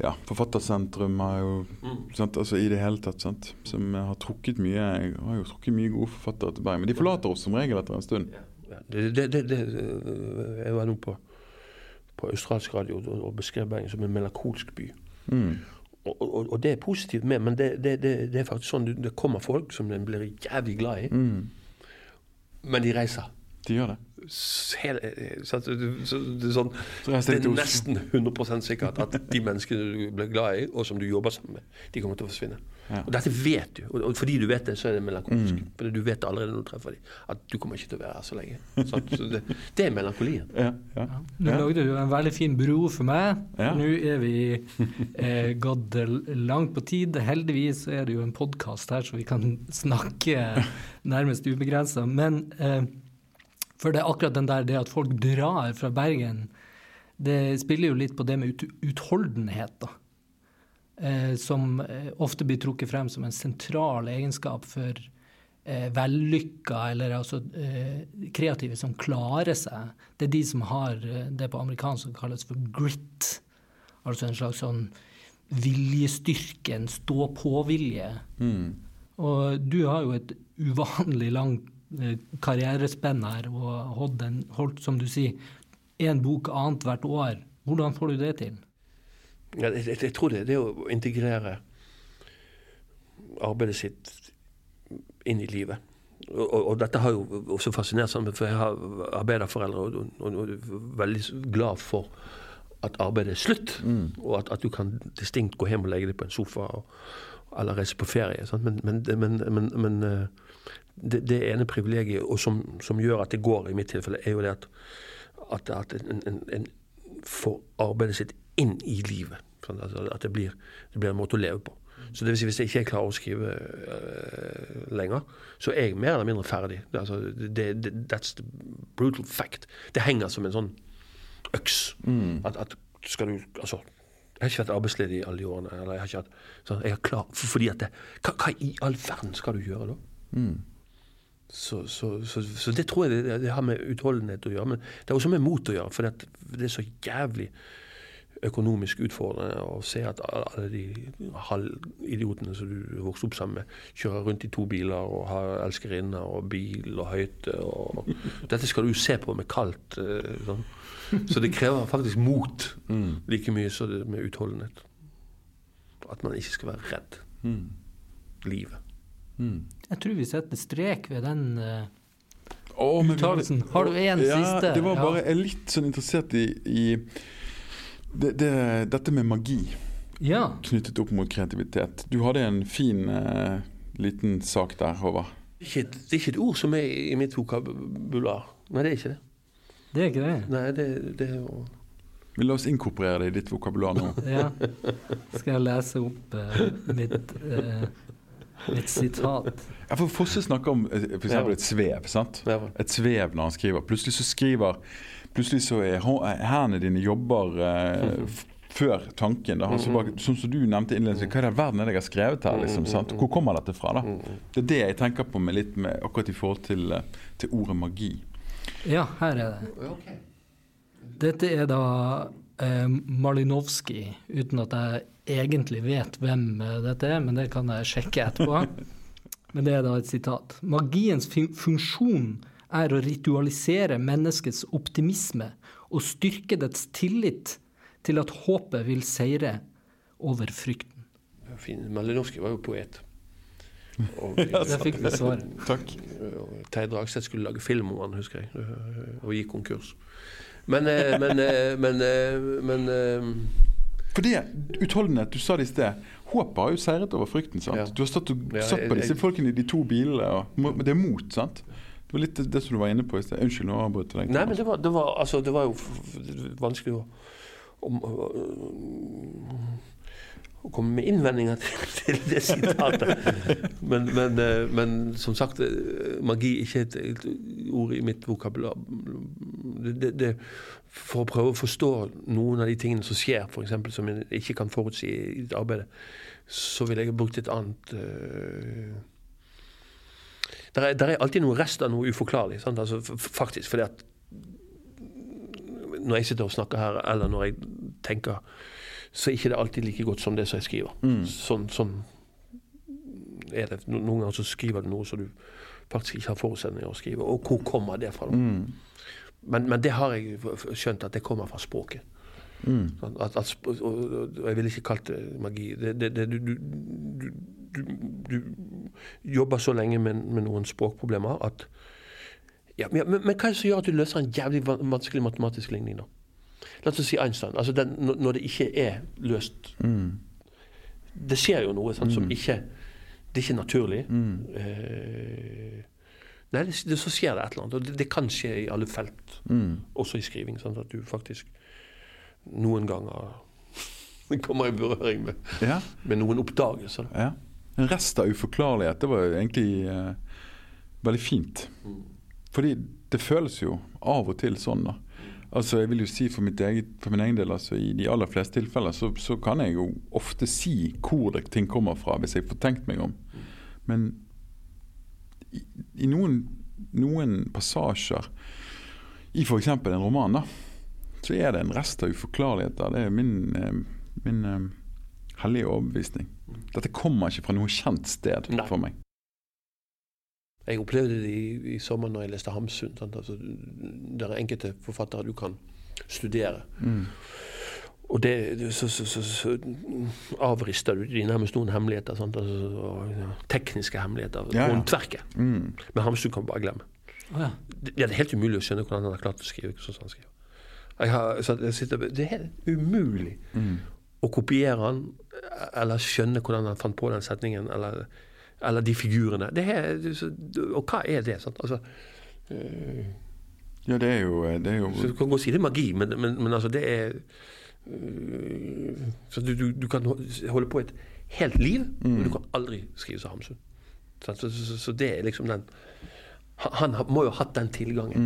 ja, Forfattersentrum har jo Mm. sant, altså i det hele tatt, sant, som har trukket mye har jo trukket mye gode forfattere til Bergen. Men de forlater oss som regel etter en stund. Ja, det, det, det, det, eh, jeg var nå på, på australsk radio og, beskrev Bergen som en melankolsk by. Mm. Og, og, og det er positivt med, men det, det, det, det er faktisk sånn det kommer folk som en blir jævlig glad i, Mm. men de reiser. De gjør det. Hele, så, at så, det, er sånn, Så det er nesten 100 sikkert at de menneskene du blir glad i, og som du jobber sammen med, de kommer til å forsvinne. Ja. Og dette vet du. Og, og fordi du vet det, så er det melankolsk. Mm. Fordi du vet allerede når du treffer dem, at du kommer ikke til å være her så lenge. Så det, det er melankolien. Ja, ja. Nå lagde du en veldig fin bro for meg. Ja. Nå er vi eh, gått langt på tid. Heldigvis er det jo en podkast her, så vi kan snakke nærmest ubegrensa. Men eh, for det er akkurat den der det at folk drar fra Bergen, det spiller jo litt på det med ut utholdenhet, da. Eh, som eh, ofte blir trukket frem som en sentral egenskap for eh, vellykka, eller altså kreative som klarer seg. Det er de som har det på amerikansk som kalles for grit. Altså en slags sånn viljestyrke, en stå-på-vilje. Mm. Og du har jo et uvanlig langt karrierespenn her, og holdt, som du sier, én bok annet hvert år. Hvordan får du det til? Ja, jeg, jeg, jeg tror det, det å integrere arbeidet sitt inn i livet. Og, og, og dette har jo også fascinert sammen, for jeg har arbeiderforeldre og, og, og veldig glad for at arbeidet er slutt, og at, at du kan distinkt gå hjem og legge deg på en sofa eller reise på ferie. Sant? Men, men, men, men, eh, det, det ene privilegiet som, som gjør at det går i mitt tilfelle, er jo det at, at, at en, en, en får arbeidet sitt inn i livet. Sånn at, at det, blir, det blir en måte å leve på. Så det vil si, Hvis jeg ikke klarer å skrive uh, lenger, så er jeg mer eller mindre ferdig. Det, er altså, det, det, that's the brutal fact. Det henger som en sånn øks. At, at skal du Altså, jeg har ikke vært arbeidsledig i alle de årene. Eller jeg har ikke hatt, sånn, jeg er klar, for, fordi at det, hva, hva i all verden skal du gjøre da? Så, så, så, så det tror jeg det, det har med utholdenhet å gjøre. Men det har også med mot å gjøre. For det, det er så jævlig økonomisk utfordrende å se at alle de halvidiotene som du vokste opp sammen med, kjører rundt i to biler og har elskerinner og bil og høyte. Og <laughs> dette skal du jo se på med kaldt. eh, Sånn. Så det krever faktisk mot like mye som det med utholdenhet. At man ikke skal være redd. Livet. Jeg tror vi setter strek ved den Å, men. Har du en ja, siste? Det var Ja. bare, Jeg er litt sånn interessert i, i det, det, dette med magi Ja. knyttet opp mot kreativitet. Du hadde en fin eh, liten sak der, Håvard. Det er ikke et, det er ikke et ord som er i mitt vokabular. Nei, det er ikke det. Det er ikke det? Nei, det, det er jo Vi la oss inkorporere det i ditt vokabular nå. <laughs> Ja. Skal jeg lese opp eh, mitt, eh, mitt sitat? Ja, for Fosse snakker om eh, Ja. et svev. sant? Et svev når han skriver. Plutselig så skriver plutselig så er hendene dine jobber eh, før tanken. Da. Altså bare, sånn som du nevnte innledningsvis, hva er det verden er det jeg har skrevet her? Liksom, sant? Hvor kommer dette fra? da? Det er det jeg tenker på med litt med, akkurat i forhold til, eh, til ordet magi. Ja, her er det. Dette er da eh, Malinowski, uten at jeg egentlig vet hvem eh, dette er, men det kan jeg sjekke etterpå. <laughs> Men det er da et sitat. Magiens fun funksjon er å ritualisere menneskets optimisme og styrke dets tillit til at håpet vil seire over frykten. Fin. Malinovskij var jo poet. <laughs> Og, Der fikk vi svaret. Takk. Teid Terje Dragstedt skulle lage film om han, husker jeg, og gikk konkurs. Men, eh, men, eh, men, eh, men eh, For det, utholdenhet, du sa det i sted. Håpet har jo seiret over frykten. sant? Ja. Du har stått og Ja, satt på disse folkene i de to bilene. Og, det er mot, sant? Det var litt det, som du var inne på i sted. Unnskyld, nå avbrøt jeg deg. Nei, men det var, det var, altså, det var jo vanskelig å, å, å komme med innvendinger <laughs> til, til det sitatet. Men, men, eh, men som sagt, eh, magi er ikke et, et ord i mitt vokabular. Det, det, for å prøve å forstå noen av de tingene som skjer, for eksempel, som jeg ikke kan forutsi i et arbeid, så ville jeg brukt et annet uh, der er, der er alltid noe rest av noe uforklarlig. Sant? Altså, faktisk, fordi at når jeg sitter og snakker her, eller når jeg tenker, så er ikke det alltid like godt som det som jeg skriver. Sånn, sånn er det. No- Noen ganger så skriver du noe som du faktisk ikke har forutsetninger å skrive. Og hvor kommer det fra? da? Men, men det har jeg skjønt at det kommer fra språket. Mm. At, at, og, og og jeg ville ikke kalt det magi. Det, det, det, du, du, du, du, jobber så lenge med, med noen språkproblemer at ja, men, men, men hva er det som gjør at du løser en jævlig vanskelig matematisk ligning, da? La oss si Einstein. altså den, når- det ikke er løst Det skjer jo noe sant, som ikke Det er ikke naturlig. Eh, nei, det, det, så skjer det et eller annet. Og det, det kan skje i alle felt, også i skriving. Sant, at du faktisk noen ganger <laughs> kommer i berøring med, Ja, med noen oppdagelser. ja. En rest av uforklarlighet, det var egentlig eh, veldig fint. Fordi det føles jo av og til sånn, da. Altså, jeg vil jo si For, eget, for min egen del, altså, i de aller fleste tilfeller, så, så kan jeg jo ofte si hvor det ting kommer fra, hvis jeg får tenkt meg om. Men i, i noen, noen passasjer i f.eks. en roman, da, så er det en rest av uforklarligheter. Det er min, min, min eh, hellige overbevisning. Dette kommer ikke fra noe kjent sted Nei. for meg. Jeg opplevde det i, i sommer når jeg leste Hamsun. Altså, det er enkelte forfattere du kan studere. Og det, det så, så, så, så avrister du de nærmest noen hemmeligheter. Sant? Altså, tekniske hemmeligheter. Ja, ja. Håndverket. Mm. Men Hamsun kan bare glemme. Oh, ja. Det, det er helt umulig å skjønne hvordan han har klart å skrive sånn som han skriver. Jeg har, så jeg sitter, det er helt umulig å kopiere han, eller skjønne hvordan han fant på den setningen, eller, eller de figurene. Det er, og hva er det? Sant? Altså, øh, Ja, det er jo, det er jo så du kan godt si det er magi, men, men, men altså det er øh, Så du, du, du kan holde på et helt liv, men du kan aldri skrive som Hamsun. Så, så, så, så det er liksom den Han han må jo ha hatt den tilgangen.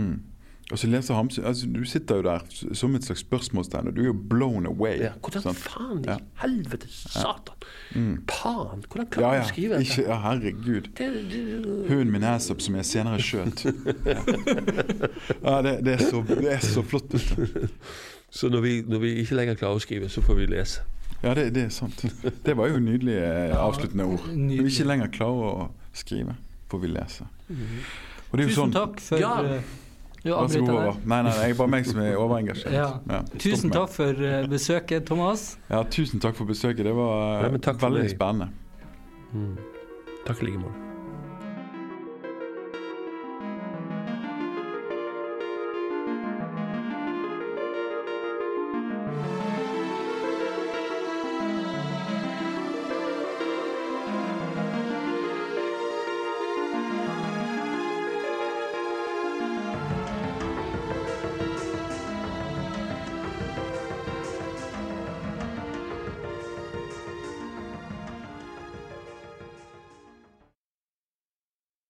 Og så leser Hamsun altså, Du sitter jo der som et slags spørsmålstegn, og du er jo blown away. Ja, hvordan sant? faen i Ja. helvete, satan, pan, hvordan Ja, klarer du å skrive dette? Ja, herregud. Det, det, Hunden min Æsop som jeg senere skjøt. Ja, ja det, det, er så, det er så flott. så når vi, når vi ikke lenger klarer å skrive, så får vi lese. Ja, det, det er sant. Det var jo nydelige eh, avsluttende ord. Når vi ikke lenger klarer å skrive, får vi lese. Og det er jo Tusen sånn takk for Ja. Eh, Du Vær så god, avbryter Håvard. der. Nei, nei, jeg er bare meg som er overengasjert. Ja. Ja, Tusen takk for eh, besøket, Thomas. <laughs> Ja, tusen takk for besøket. Det var Nei, for veldig spennende. Mm. Takk i like måte.